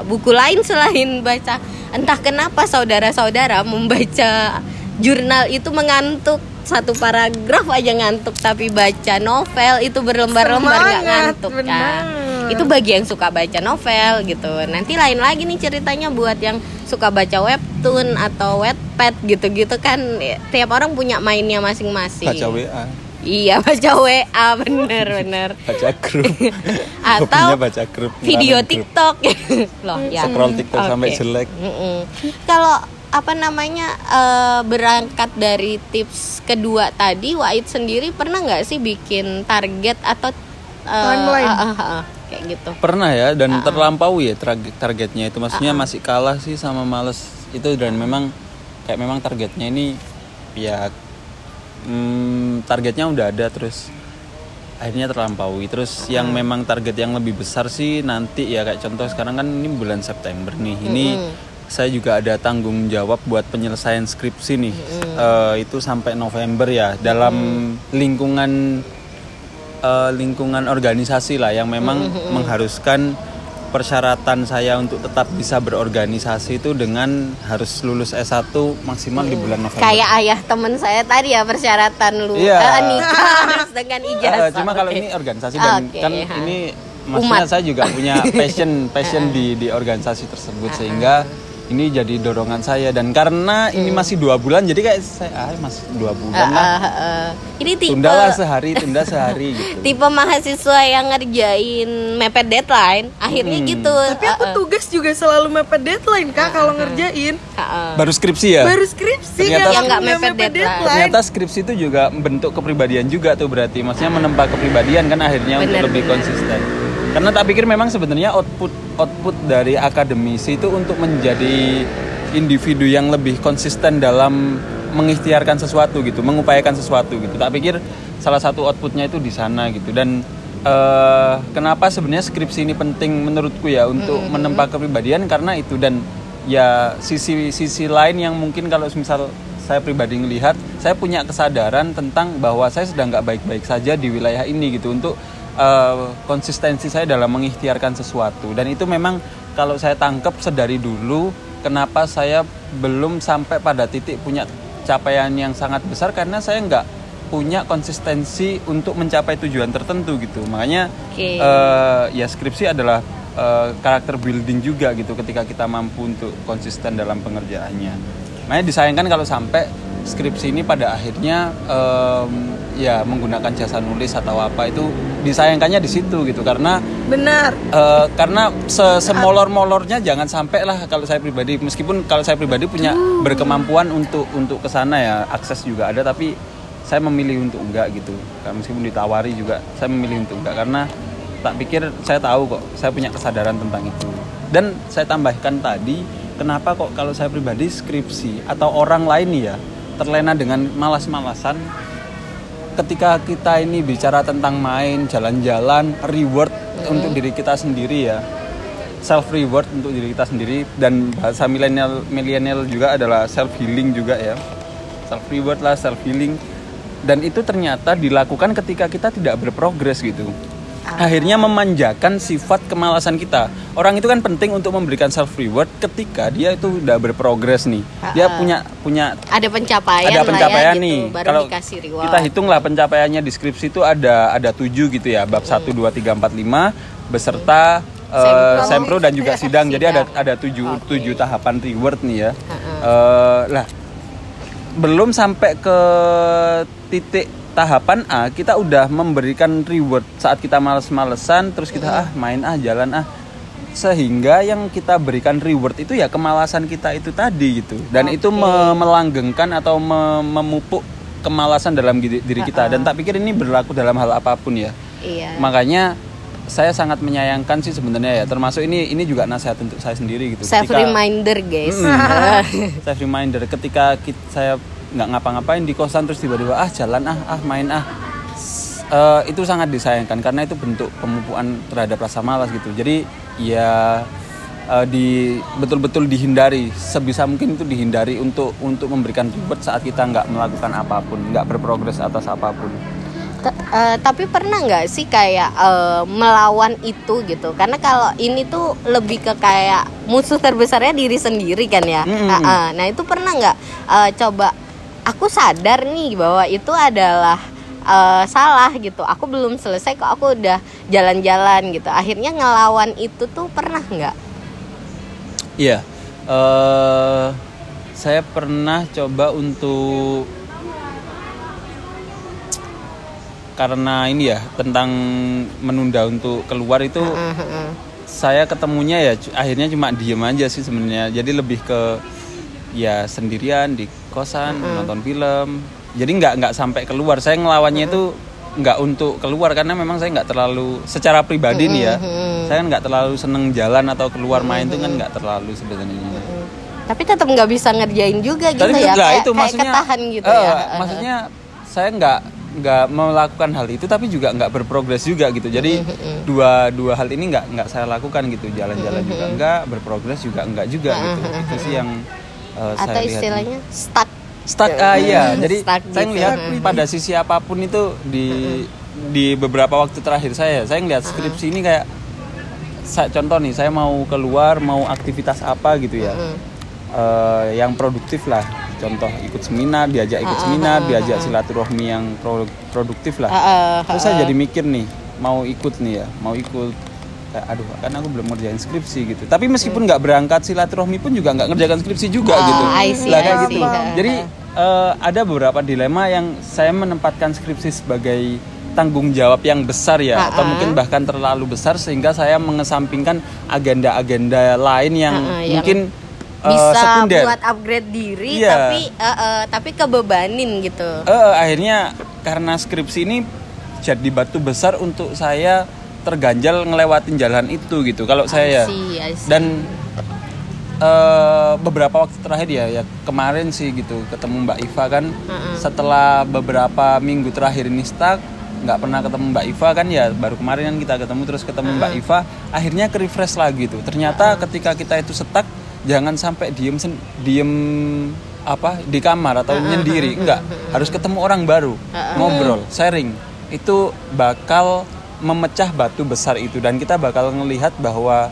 buku lain selain baca. Entah kenapa saudara-saudara membaca jurnal itu mengantuk satu paragraf aja ngantuk tapi baca novel itu berlembar-lembar nggak ngantuk kan itu bagi yang suka baca novel gitu. Nanti lain lagi nih ceritanya buat yang suka baca webtoon atau wetpad gitu-gitu kan Ya, tiap orang punya mainnya masing-masing. Baca WA iya baca WA bener bener. Baca grup. Atau baca grup video. TikTok. Loh ya. Scroll TikTok sampai Oke. jelek. Mm-mm. Kalau apa namanya eh, berangkat dari tips kedua tadi, Wahid sendiri pernah nggak sih bikin target atau eh, Timeline. ah, ah, ah, kayak gitu? pernah ya dan terlampau ya target targetnya itu. Maksudnya masih kalah sih sama males itu dan memang kayak memang targetnya ini ya hmm, targetnya udah ada terus akhirnya terlampaui. Terus yang memang target yang lebih besar sih nanti ya kayak contoh sekarang kan ini bulan September nih. Ini saya juga ada tanggung jawab buat penyelesaian skripsi nih. Eh, itu sampai November ya dalam lingkungan eh, lingkungan organisasi lah yang memang mengharuskan persyaratan saya untuk tetap bisa berorganisasi itu dengan harus lulus S1 maksimal di bulan November. Kayak ayah temen saya tadi ya persyaratan lu Iya. eh, nikah harus dengan Eh, ijazah. cuma kalau ini organisasi dan Oke, kan ha. ini maksudnya Umat. saya juga punya passion passion di di organisasi tersebut sehingga ini jadi dorongan saya. Dan karena ini masih dua bulan jadi kayak saya ah masih dua bulan lah. Eh, eh, ini tipe tundalah sehari tunda sehari gitu. Tipe mahasiswa yang ngerjain mepet deadline, akhirnya Hmm. gitu. tapi aku eh, eh, tugas juga selalu mepet deadline kak kalau ngerjain. Eh, eh. baru skripsi ya? Baru skripsi Ternyata- Yang nggak nggak mepet deadline. ternyata skripsi itu juga bentuk kepribadian juga tuh berarti. Maksudnya menempa kepribadian kan akhirnya untuk Benar, lebih benar. konsisten karena tak pikir memang sebenarnya output output dari akademisi itu untuk menjadi individu yang lebih konsisten dalam mengikhtiarkan sesuatu gitu mengupayakan sesuatu gitu. Tak pikir salah satu outputnya itu di sana gitu. Dan eh, kenapa sebenarnya skripsi ini penting menurutku ya untuk menempa kepribadian? Karena itu dan ya sisi sisi lain yang mungkin kalau misal saya pribadi melihat saya punya kesadaran tentang bahwa saya sedang nggak baik-baik saja di wilayah ini gitu. Untuk eh, konsistensi saya dalam mengikhtiarkan sesuatu dan itu memang kalau saya tangkap sedari dulu kenapa saya belum sampai pada titik punya capaian yang sangat besar karena saya nggak punya konsistensi untuk mencapai tujuan tertentu gitu makanya Oke. eh, ya skripsi adalah eh, karakter building juga gitu ketika kita mampu untuk konsisten dalam pengerjaannya. Makanya disayangkan kalau sampai skripsi ini pada akhirnya em, ya menggunakan jasa nulis atau apa itu disayangkannya di situ gitu. Karena benar. eh, karena se semolor-molornya jangan sampai lah kalau saya pribadi. Meskipun kalau saya pribadi punya berkemampuan untuk untuk ke sana ya akses juga ada tapi saya memilih untuk enggak gitu. Meskipun ditawari juga saya memilih untuk enggak. Karena tak pikir saya tahu kok saya punya kesadaran tentang itu. Dan saya tambahkan tadi kenapa kok kalau saya pribadi skripsi atau orang lain nih ya terlena dengan malas-malasan ketika kita ini bicara tentang main jalan-jalan reward untuk diri kita sendiri ya. Self reward untuk diri kita sendiri. Dan bahasa milenial milenial juga adalah self healing juga ya. Self reward lah self healing dan itu ternyata dilakukan ketika kita tidak berprogres gitu akhirnya memanjakan sifat kemalasan kita orang itu kan penting untuk memberikan self reward ketika dia itu udah berprogres nih dia Ah, ah. punya punya ada pencapaian ada lah pencapaian ya, nih gitu, baru kalau dikasih reward kita hitunglah pencapaiannya di skripsi itu ada ada tujuh gitu ya bab 1 2 3 4 5 beserta eh, Sempro. sempro dan juga sidang jadi ada Sidang. ada tujuh Oke. tujuh tahapan reward nih ya Ha-ha. Eh, lah belum sampai ke titik tahapan A kita udah memberikan reward. Saat kita males-malesan terus kita ah main ah jalan ah. Sehingga yang kita berikan reward itu ya kemalasan kita itu tadi gitu. Dan itu me- melanggengkan atau me- memupuk kemalasan dalam diri kita. Dan tak pikir ini berlaku dalam hal apa pun ya. Iya. Makanya saya sangat menyayangkan sih sebenarnya ya. Termasuk ini ini juga nasihat untuk saya sendiri gitu. Self Ketika- reminder guys. Self reminder. Ketika kita, saya nggak ngapa-ngapain di kosan terus tiba-tiba ah jalan ah ah main ah. Eh, itu sangat disayangkan karena itu bentuk pemupukan terhadap rasa malas gitu. Jadi ya eh, di betul-betul dihindari sebisa mungkin itu dihindari untuk untuk memberikan reward saat kita nggak melakukan apa pun nggak berprogres atas apa pun. Ta- eh, tapi pernah nggak sih kayak eh, melawan itu gitu? Karena kalau ini tuh lebih ke kayak musuh terbesarnya diri sendiri kan ya? Mm-mm. Ah, ah. nah itu pernah nggak eh, coba aku sadar nih bahwa itu adalah eh, salah gitu. Aku belum selesai kok aku udah jalan-jalan gitu. Akhirnya ngelawan itu tuh pernah nggak? Iya, eh saya pernah coba untuk karena ini ya tentang menunda untuk keluar itu saya ketemunya ya akhirnya cuma diem aja sih sebenarnya. Jadi lebih ke ya sendirian di kosan nonton film. Jadi nggak nggak sampai keluar. Saya ngelawannya itu nggak untuk keluar karena memang saya nggak terlalu secara pribadi nih ya. Saya nggak terlalu seneng jalan atau keluar main itu kan nggak terlalu sebenarnya. tapi tetap nggak bisa ngerjain juga gitu Tapi ya kayak, itu kayak maksudnya ketahan gitu eh, ya. maksudnya saya nggak nggak melakukan hal itu tapi juga nggak berprogres juga gitu. Jadi dua dua hal ini nggak nggak saya lakukan gitu. Jalan-jalan juga nggak berprogres juga nggak juga gitu. itu sih yang eh, saya atau lihat. istilahnya stuck stuck ah iya. Jadi Stuck saya gitu. ngelihat pada sisi apa pun itu di di beberapa waktu terakhir saya saya ngelihat skripsi ini kayak saya contoh nih saya mau keluar mau aktivitas apa gitu ya. Eh, yang produktif lah. Contoh ikut seminar diajak ikut seminar diajak silaturahmi yang pro- produktif lah. Ah, ah, terus saya jadi mikir nih mau ikut nih ya mau ikut. Aduh kan aku belum ngerjain skripsi gitu. Tapi meskipun nggak berangkat silaturahmi pun juga nggak ngerjakan skripsi juga Ah, gitu. See, lah kayak gitu. Ah, jadi eh, ada beberapa dilema yang saya menempatkan skripsi sebagai tanggung jawab yang besar ya Ah, atau ah. mungkin bahkan terlalu besar sehingga saya mengesampingkan agenda-agenda lain yang Ah, ah, yang mungkin eh, bisa sekunder buat upgrade diri Iya. tapi eh, eh, tapi kebebanin gitu Eh, akhirnya karena skripsi ini jadi batu besar untuk saya terganjal ngelewatin jalan itu gitu kalau saya ya I see, I see. dan eh, beberapa waktu terakhir ya ya kemarin sih gitu ketemu Mbak Iva kan. Setelah beberapa minggu terakhir ini stuck nggak pernah ketemu Mbak Iva kan ya baru kemarin kan kita ketemu terus ketemu Mbak Iva akhirnya ke refresh lagi tuh. Ternyata ketika kita itu stuck jangan sampai diem sen- diem apa di kamar atau menyendiri enggak harus ketemu orang baru ngobrol sharing. Itu bakal memecah batu besar itu dan kita bakal ngelihat bahwa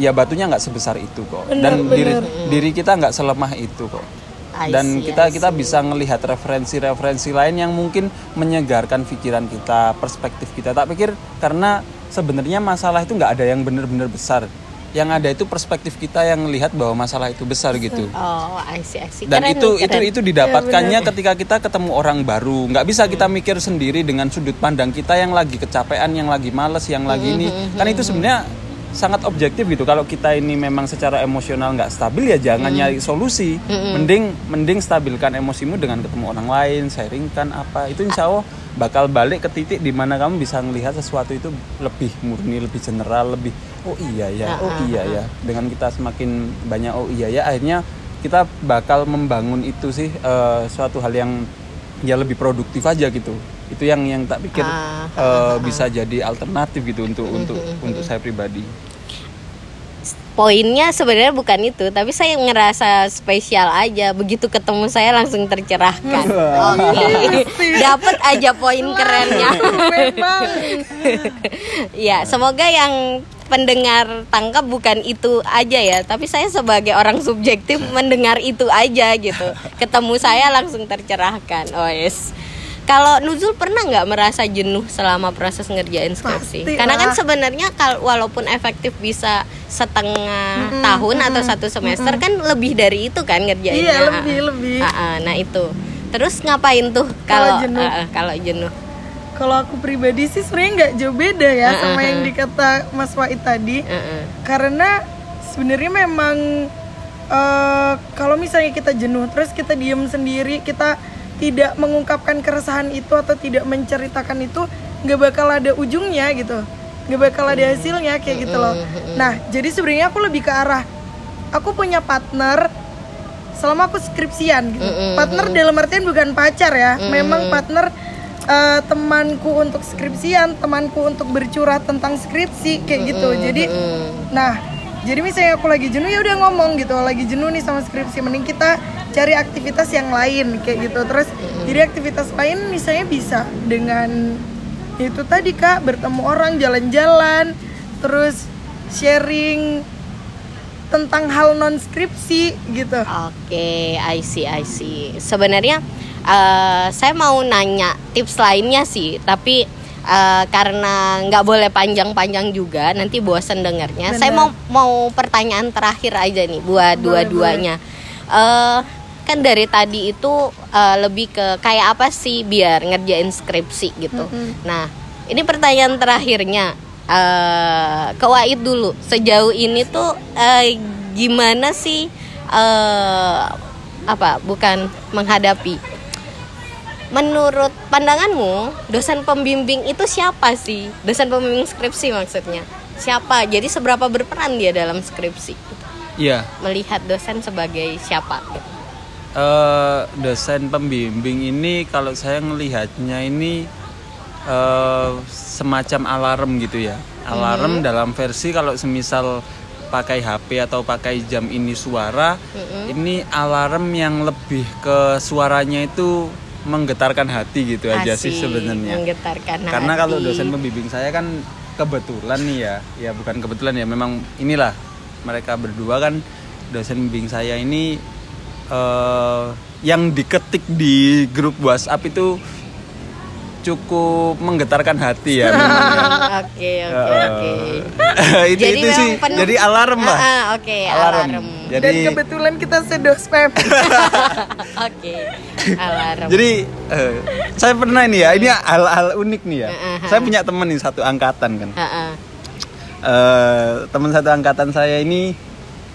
ya batunya nggak sebesar itu kok. Dan diri diri kita nggak selemah itu kok. I dan see, kita kita bisa ngelihat referensi-referensi lain yang mungkin menyegarkan pikiran kita perspektif kita. Tak pikir karena sebenarnya masalah itu nggak ada yang benar-benar besar. Yang ada itu perspektif kita yang melihat bahwa masalah itu besar gitu. Oh I see, I see. dan Keren, itu itu keren. itu didapatkannya ketika kita ketemu orang baru. Nggak bisa kita mikir sendiri dengan sudut pandang kita yang lagi kecapean yang lagi males yang lagi ini. kan itu sebenarnya sangat objektif gitu. Kalau kita ini memang secara emosional nggak stabil ya jangan nyari solusi. Mending mending stabilkan emosimu dengan ketemu orang lain sharingkan apa. Itu insya Allah bakal balik ke titik di mana kamu bisa melihat sesuatu itu lebih murni lebih general lebih oh iya ya oh iya ya. dengan kita semakin banyak oh iya ya akhirnya kita bakal membangun itu sih eh, suatu hal yang ya lebih produktif aja gitu itu yang yang tak pikir Ah, eh, bisa jadi alternatif gitu untuk untuk untuk saya pribadi. Poinnya sebenarnya bukan itu tapi saya ngerasa spesial aja. Begitu ketemu saya langsung tercerahkan. Oke. Dapat aja poin kerennya. Memang. ya semoga yang pendengar tangkap bukan itu aja ya. Tapi saya sebagai orang subjektif mendengar itu aja gitu. Ketemu saya langsung tercerahkan. Oh yes kalau Nuzul pernah nggak merasa jenuh selama proses ngerjain skripsi? Pasti Karena kan sebenarnya kal walaupun efektif bisa setengah tahun atau satu semester kan lebih dari itu kan ngerjainnya. Iya, lebih, lebih. Ah, ah, nah itu. Terus ngapain tuh Kalau kalau jenuh. ah, ah, kalau jenuh? Kalau aku pribadi sih sebenarnya nggak jauh beda ya sama yang dikata Mas Wahid tadi. Ah, ah. Karena sebenarnya memang eh, kalau misalnya kita jenuh terus kita diem sendiri kita tidak mengungkapkan keresahan itu atau tidak menceritakan itu nggak bakal ada ujungnya gitu. Nggak bakal ada hasilnya kayak gitu loh. Nah jadi sebenarnya aku lebih ke arah aku punya partner selama aku skripsian gitu. Partner dalam artian bukan pacar ya. Memang partner eh, temanku untuk skripsian temanku untuk bercurah tentang skripsi kayak gitu. Jadi Nah, jadi misalnya aku lagi jenuh ya udah ngomong gitu, lagi jenuh nih sama skripsi, mending kita cari aktivitas yang lain kayak gitu. Terus jadi aktivitas lain misalnya bisa dengan itu tadi Kak, bertemu orang, jalan-jalan, terus sharing tentang hal non skripsi gitu. Oke, I see, I see. Sebenarnya eh, saya mau nanya tips lainnya sih, tapi eh, karena nggak boleh panjang-panjang juga, nanti bosan dengarnya. Saya mau mau pertanyaan terakhir aja nih buat dua-duanya. Eh, kan dari tadi itu eh, lebih ke kayak apa sih biar ngerjain skripsi gitu. Nah, ini pertanyaan terakhirnya eh ke Wahid dulu. Sejauh ini tuh eh, gimana sih eh apa? Bukan menghadapi. Menurut pandanganmu, dosen pembimbing itu siapa sih? Dosen pembimbing skripsi maksudnya. Siapa? Jadi seberapa berperan dia dalam skripsi? iya Melihat dosen sebagai siapa? eh, dosen pembimbing ini kalau saya melihatnya ini eh, semacam alarm gitu ya alarm dalam versi kalau semisal pakai HP atau pakai jam ini suara ini alarm yang lebih ke suaranya itu menggetarkan hati gitu aja sih Asik, sebenarnya. Menggetarkan karena kalau dosen pembimbing saya kan kebetulan nih ya ya bukan kebetulan ya memang inilah mereka berdua kan dosen pembimbing saya ini eh, yang diketik di grup WhatsApp itu cukup menggetarkan hati ya ya. Oke, oke, oke. itu Jadi itu sih penuh- jadi alarm lah Ah, ah, oke, alarm. jadi Dan kebetulan kita sedospem. Oke, alarm. jadi eh, saya pernah ini ya ini hal-hal unik nih ya Ah, ah, saya punya teman nih satu angkatan kan Ah, ah. eh teman satu angkatan saya ini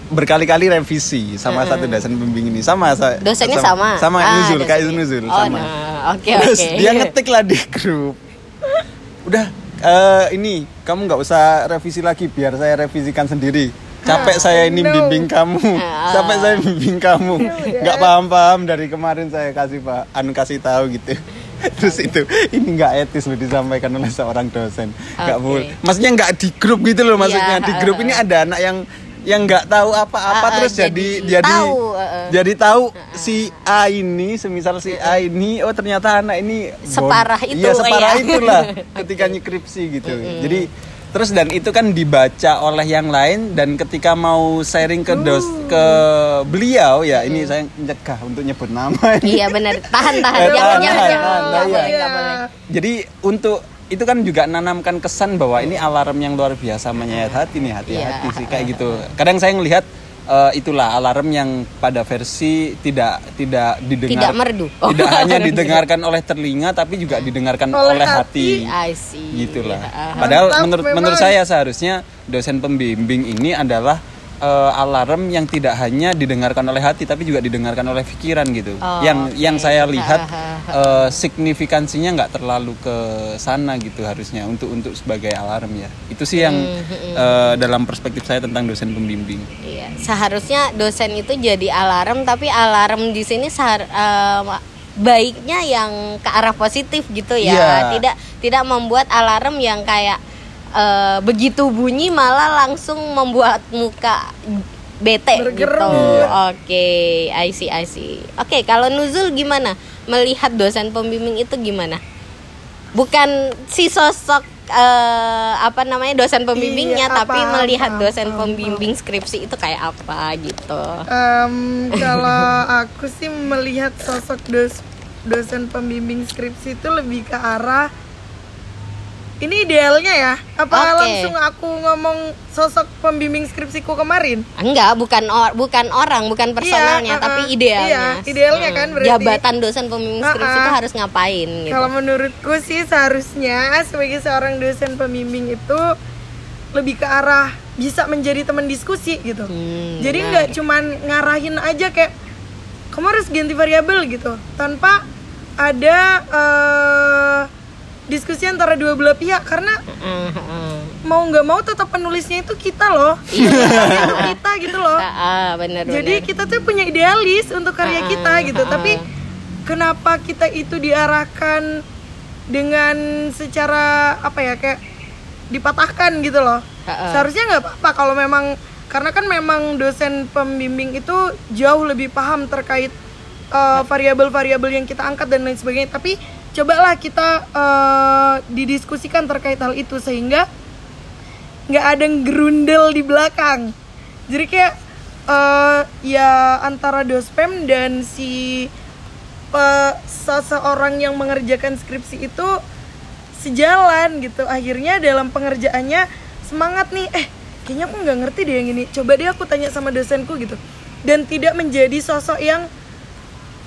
berkali-kali revisi sama satu dosen pembimbing ini. Sama sa- Dosennya sama. sama? Ah, Nuzul kayak. Nuzul Oh, sama. nah, oke, terus dia ngetik lah di grup. Udah eh, ini kamu nggak usah revisi lagi biar saya revisikan sendiri. Capek saya ini no. bimbing kamu. Ah. capek saya bimbing kamu. Nggak paham-paham dari kemarin saya kasih pak anu kasih tahu gitu. Terus itu ini nggak etis loh disampaikan oleh seorang dosen. Nggak Oke. boleh. Maksudnya nggak di grup gitu loh maksudnya. Iya, di grup ini ada anak yang yang nggak tahu apa-apa ah, terus jadi jadi jadi tahu, ah, ah. jadi tahu si A ini semisal si A ini oh ternyata anak ini Separah itu, iya separah ya. itulah ketika nykripsi gitu jadi terus dan itu kan dibaca oleh yang lain dan ketika mau sharing ke dos ke beliau ya ini saya mencegah untuk nyebut nama ini. Iya benar. Tahan, tahan. Eh, Jangan, jangan, jangan. untuk itu kan juga nanamkan kesan bahwa ini alarm yang luar biasa menyayat hati nih hati-hati Iya. sih kayak gitu. Kadang saya ngelihat eh, itulah alarm yang pada versi tidak tidak didengar Tidak merdu. Oh. tidak hanya didengarkan oleh telinga tapi juga didengarkan Oleh oleh, hati. hati. I see. Gitulah. Iya, ah. Padahal Mantap menurut memang. menurut saya seharusnya dosen pembimbing ini adalah eh, alarm yang tidak hanya didengarkan oleh hati tapi juga didengarkan oleh pikiran gitu. Oh, yang oke. yang saya lihat Ha, ha, ha. eh, signifikansinya nggak terlalu ke sana gitu harusnya untuk untuk sebagai alarm ya. Itu sih yang Hmm, eh, dalam perspektif saya tentang dosen pembimbing. Iya, seharusnya dosen itu jadi alarm, tapi alarm di sini sehar- eh, baiknya yang ke arah positif gitu ya, Iya. tidak tidak membuat alarm yang kayak eh, begitu bunyi malah langsung membuat muka bete gitu. Bergerut. Oke, I see, I see. Oke, kalau Nuzul gimana? Melihat dosen pembimbing itu gimana? Bukan si sosok eh, apa namanya dosen pembimbingnya, Iya, tapi paham, melihat paham, dosen paham, pembimbing skripsi itu kayak apa gitu. Em, kalau aku sih melihat sosok dos dosen pembimbing skripsi itu lebih ke arah ini idealnya ya. Apa Oke. langsung aku ngomong sosok pembimbing skripsiku kemarin? Enggak, bukan or, bukan orang, bukan personalnya, Iya, tapi uh-uh. idealnya. Iya, idealnya kan berarti. Jabatan dosen pembimbing skripsi Uh-uh. itu harus ngapain gitu. Kalau menurutku sih seharusnya sebagai seorang dosen pembimbing itu lebih ke arah bisa menjadi teman diskusi gitu. Hmm, Jadi nggak cuman ngarahin aja kayak kamu harus ganti variabel gitu tanpa ada eh, diskusi antara dua belah pihak karena mau nggak mau tetap penulisnya itu kita loh. Iya. itu kita gitu loh. Ah, ah, benar Jadi benar. kita tuh punya idealis untuk karya Ah, kita gitu. ah. Tapi kenapa kita itu diarahkan dengan secara apa ya kayak dipatahkan gitu loh. Ah. Seharusnya nggak apa-apa kalau memang karena kan memang dosen pembimbing itu jauh lebih paham terkait uh, variabel-variabel yang kita angkat dan lain sebagainya. Tapi cobalah kita uh, didiskusikan terkait hal itu sehingga nggak ada yang gerundel di belakang. Jadi kayak eh, ya antara dospem dan si pe- seseorang yang mengerjakan skripsi itu sejalan gitu. Akhirnya dalam pengerjaannya semangat nih. Eh kayaknya aku nggak ngerti deh yang ini. Coba deh aku tanya sama dosenku gitu. Dan tidak menjadi sosok yang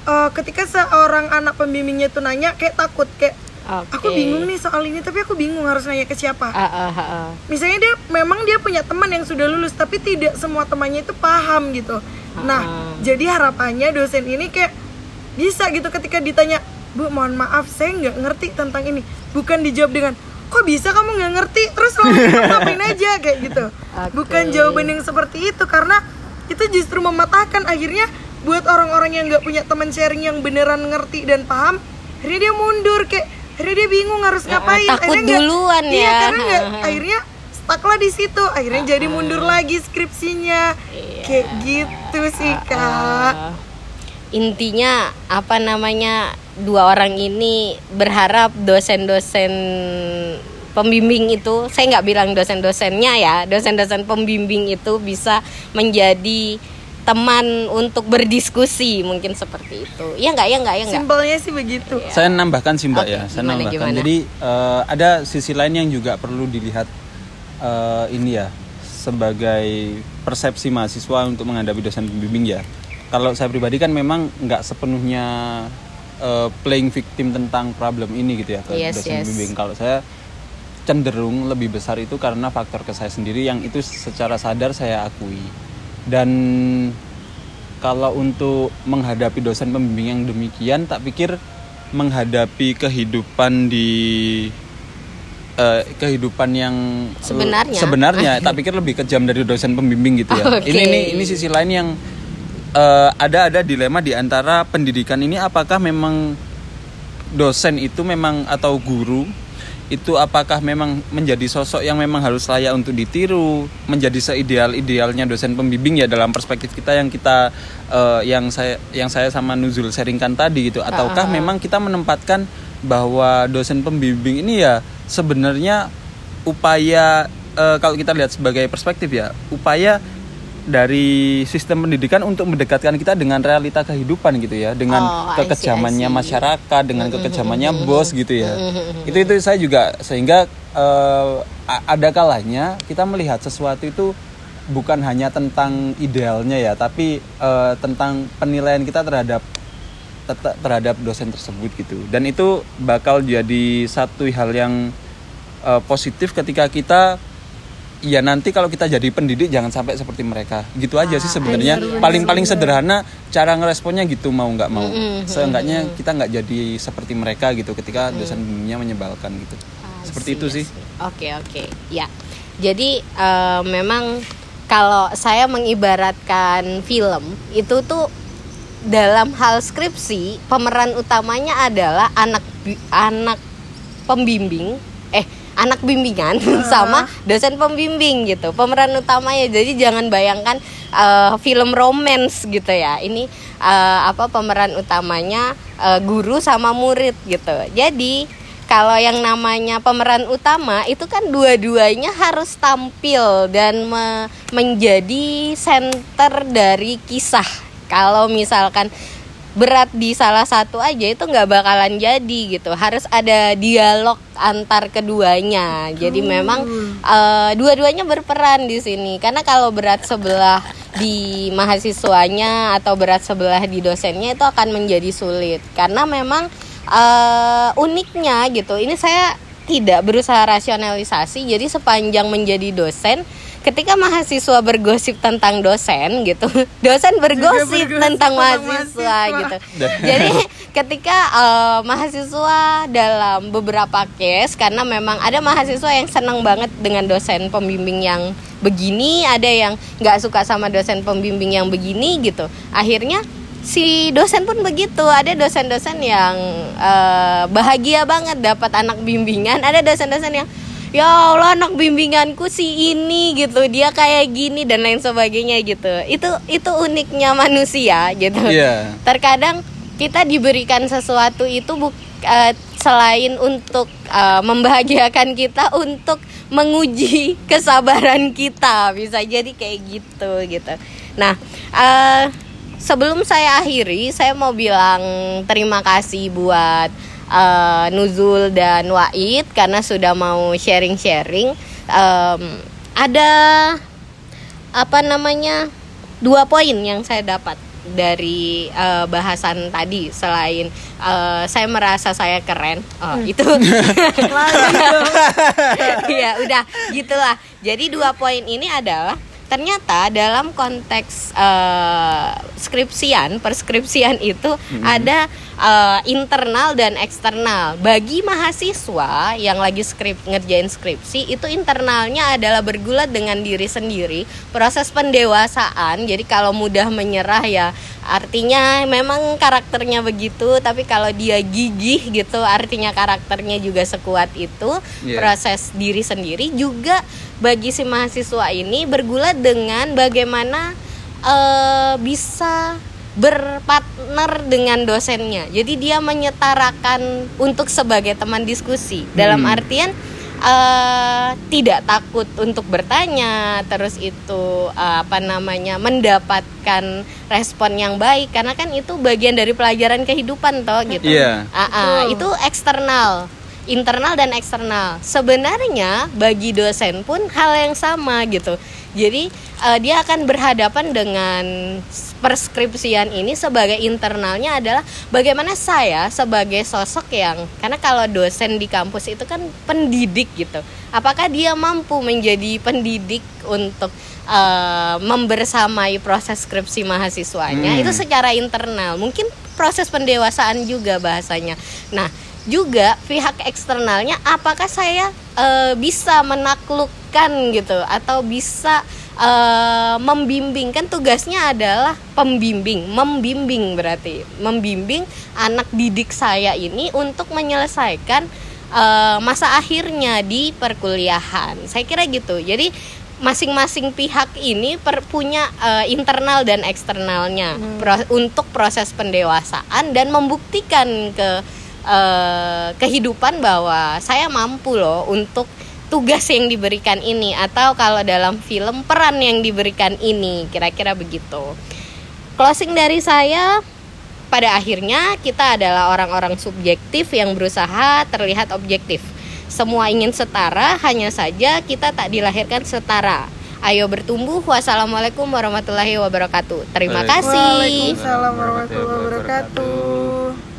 eh, ketika seorang anak pembimbingnya itu nanya kayak takut kayak Oke. aku bingung nih soal ini tapi aku bingung harus nanya ke siapa Ah, ah, ah, ah. misalnya dia memang dia punya teman yang sudah lulus tapi tidak semua temannya itu paham gitu nah Ah. jadi harapannya dosen ini kayak bisa gitu ketika ditanya bu mohon maaf saya nggak ngerti tentang ini bukan dijawab dengan kok bisa kamu nggak ngerti terus ngapain aja kayak gitu Oke. bukan jawaban yang seperti itu karena itu justru mematahkan akhirnya buat orang-orang yang nggak punya teman sharing yang beneran ngerti dan paham akhirnya dia mundur kayak akhirnya dia bingung harus Ah, ngapain. takut akhirnya duluan iya, ya. karena nggak akhirnya stucklah di situ. Akhirnya jadi mundur lagi skripsinya. Iya. kayak gitu sih kak. Ah, intinya apa namanya dua orang ini berharap dosen-dosen pembimbing itu saya nggak bilang dosen-dosennya ya dosen-dosen pembimbing itu bisa menjadi teman untuk berdiskusi mungkin seperti itu ya nggak ya nggak ya nggak simpelnya sih begitu Saya nambahkan sih Mbak Oke, ya, saya gimana, nambahkan. gimana? Jadi eh, ada sisi lain yang juga perlu dilihat eh, ini ya sebagai persepsi mahasiswa untuk menghadapi dosen pembimbing ya. Kalau saya pribadi kan memang nggak sepenuhnya eh, playing victim tentang problem ini gitu ya ke Yes, dosen yes. pembimbing. Kalau saya cenderung lebih besar itu karena faktor ke saya sendiri yang itu secara sadar saya akui. Dan kalau untuk menghadapi dosen pembimbing yang demikian, tak pikir menghadapi kehidupan di eh, kehidupan yang Sebenarnya. sebenarnya tak pikir lebih kejam dari dosen pembimbing gitu ya. Oke. Ini ini ini sisi lain yang eh, ada ada dilema di antara pendidikan ini apakah memang dosen itu memang atau guru itu apakah memang menjadi sosok yang memang harus layak untuk ditiru? Menjadi seideal idealnya dosen pembimbing ya dalam perspektif kita yang kita eh, yang saya yang saya sama Nuzul sharingkan tadi gitu. Ataukah memang kita menempatkan bahwa dosen pembimbing ini ya sebenarnya upaya eh, kalau kita lihat sebagai perspektif ya upaya dari sistem pendidikan untuk mendekatkan kita dengan realita kehidupan gitu ya dengan Oh, I see, kekejamannya I see. masyarakat dengan kekejamannya bos gitu ya. Itu itu saya juga sehingga eh, a- ada kalanya kita melihat sesuatu itu bukan hanya tentang idealnya ya tapi eh, tentang penilaian kita terhadap terhadap dosen tersebut gitu. Dan itu bakal jadi satu hal yang eh, positif ketika kita ya nanti kalau kita jadi pendidik jangan sampai seperti mereka. Gitu aja sih sebenarnya. bener, paling paling sederhana cara ngeresponnya gitu mau nggak mau. Seenggaknya kita nggak jadi seperti mereka gitu ketika dosen bimbingnya menyebalkan gitu. Seperti itu sih. Oke oke. Ya. Jadi eh, memang kalau saya mengibaratkan film itu tuh dalam hal skripsi pemeran utamanya adalah anak anak pembimbing eh anak bimbingan sama dosen pembimbing gitu pemeran utamanya. Jadi jangan bayangkan eh, film romance gitu ya. Ini eh, apa pemeran utamanya eh, guru sama murid gitu. Jadi kalau yang namanya pemeran utama itu kan dua-duanya harus tampil dan me- menjadi center dari kisah. Kalau misalkan berat di salah satu aja itu nggak bakalan jadi gitu. Harus ada dialog antar keduanya. Jadi memang eh, dua-duanya berperan di sini. Karena kalau berat sebelah di mahasiswanya atau berat sebelah di dosennya itu akan menjadi sulit. Karena memang eh, uniknya gitu ini saya tidak berusaha rasionalisasi jadi sepanjang menjadi dosen ketika mahasiswa bergosip tentang dosen gitu dosen bergosip, bergosip tentang tentang mahasiswa, mahasiswa. gitu. Jadi ketika eh, mahasiswa dalam beberapa case karena memang ada mahasiswa yang senang banget dengan dosen pembimbing yang begini ada yang nggak suka sama dosen pembimbing yang begini gitu. Akhirnya si dosen pun begitu. Ada dosen-dosen yang eh, bahagia banget dapat anak bimbingan ada dosen-dosen yang ya Allah anak bimbinganku si ini gitu. Dia kayak gini dan lain sebagainya gitu. Itu itu uniknya manusia gitu. Iya. terkadang kita diberikan sesuatu itu buk- eh, selain untuk eh, membahagiakan kita untuk menguji kesabaran kita. Bisa jadi kayak gitu gitu. Nah eh, sebelum saya akhiri saya mau bilang terima kasih buat eh, Nuzul dan Waid karena sudah mau sharing-sharing Em, ada apa namanya dua poin yang saya dapat dari eh, bahasan tadi selain eh, saya merasa saya keren. Oh itu. Ya udah gitulah. Jadi dua poin ini adalah ternyata dalam konteks eh, skripsian perskripsian itu ada eh, internal dan eksternal. Bagi mahasiswa yang lagi skrip ngerjain skripsi itu internalnya adalah bergulat dengan diri sendiri proses pendewasaan. Jadi kalau mudah menyerah ya artinya memang karakternya begitu tapi kalau dia gigih gitu artinya karakternya juga sekuat itu Iya. proses diri sendiri juga bagi si mahasiswa ini bergulat dengan bagaimana eh, bisa berpartner dengan dosennya. Jadi dia menyetarakan untuk sebagai teman diskusi. Dalam Hmm. artian eh, tidak takut untuk bertanya, terus itu eh, apa namanya mendapatkan respon yang baik karena kan itu bagian dari pelajaran kehidupan toh gitu. Iya. Ah, ah, itu eksternal, internal dan eksternal. Sebenarnya bagi dosen pun hal yang sama gitu. Jadi eh, dia akan berhadapan dengan perskripsian ini sebagai internalnya adalah bagaimana saya sebagai sosok yang karena kalau dosen di kampus itu kan pendidik gitu. Apakah dia mampu menjadi pendidik untuk eh, membersamai proses skripsi mahasiswanya Hmm. itu secara internal. Mungkin proses pendewasaan juga bahasanya. Nah, juga pihak eksternalnya apakah saya eh, bisa menaklukkan gitu atau bisa eh, membimbing kan tugasnya adalah pembimbing, membimbing berarti membimbing anak didik saya ini untuk menyelesaikan eh, masa akhirnya di perkuliahan. Saya kira gitu. Jadi masing-masing pihak ini per- punya eh, internal dan eksternalnya pro- untuk proses pendewasaan dan membuktikan ke eh, kehidupan bahwa saya mampu loh untuk tugas yang diberikan ini atau kalau dalam film peran yang diberikan ini kira-kira begitu. Closing dari saya pada akhirnya kita adalah orang-orang subjektif yang berusaha terlihat objektif. Semua ingin setara, hanya saja kita tak dilahirkan setara. Ayo bertumbuh. Wassalamualaikum warahmatullahi wabarakatuh. Terima kasih. Waalaikumsalam warahmatullahi wabarakatuh.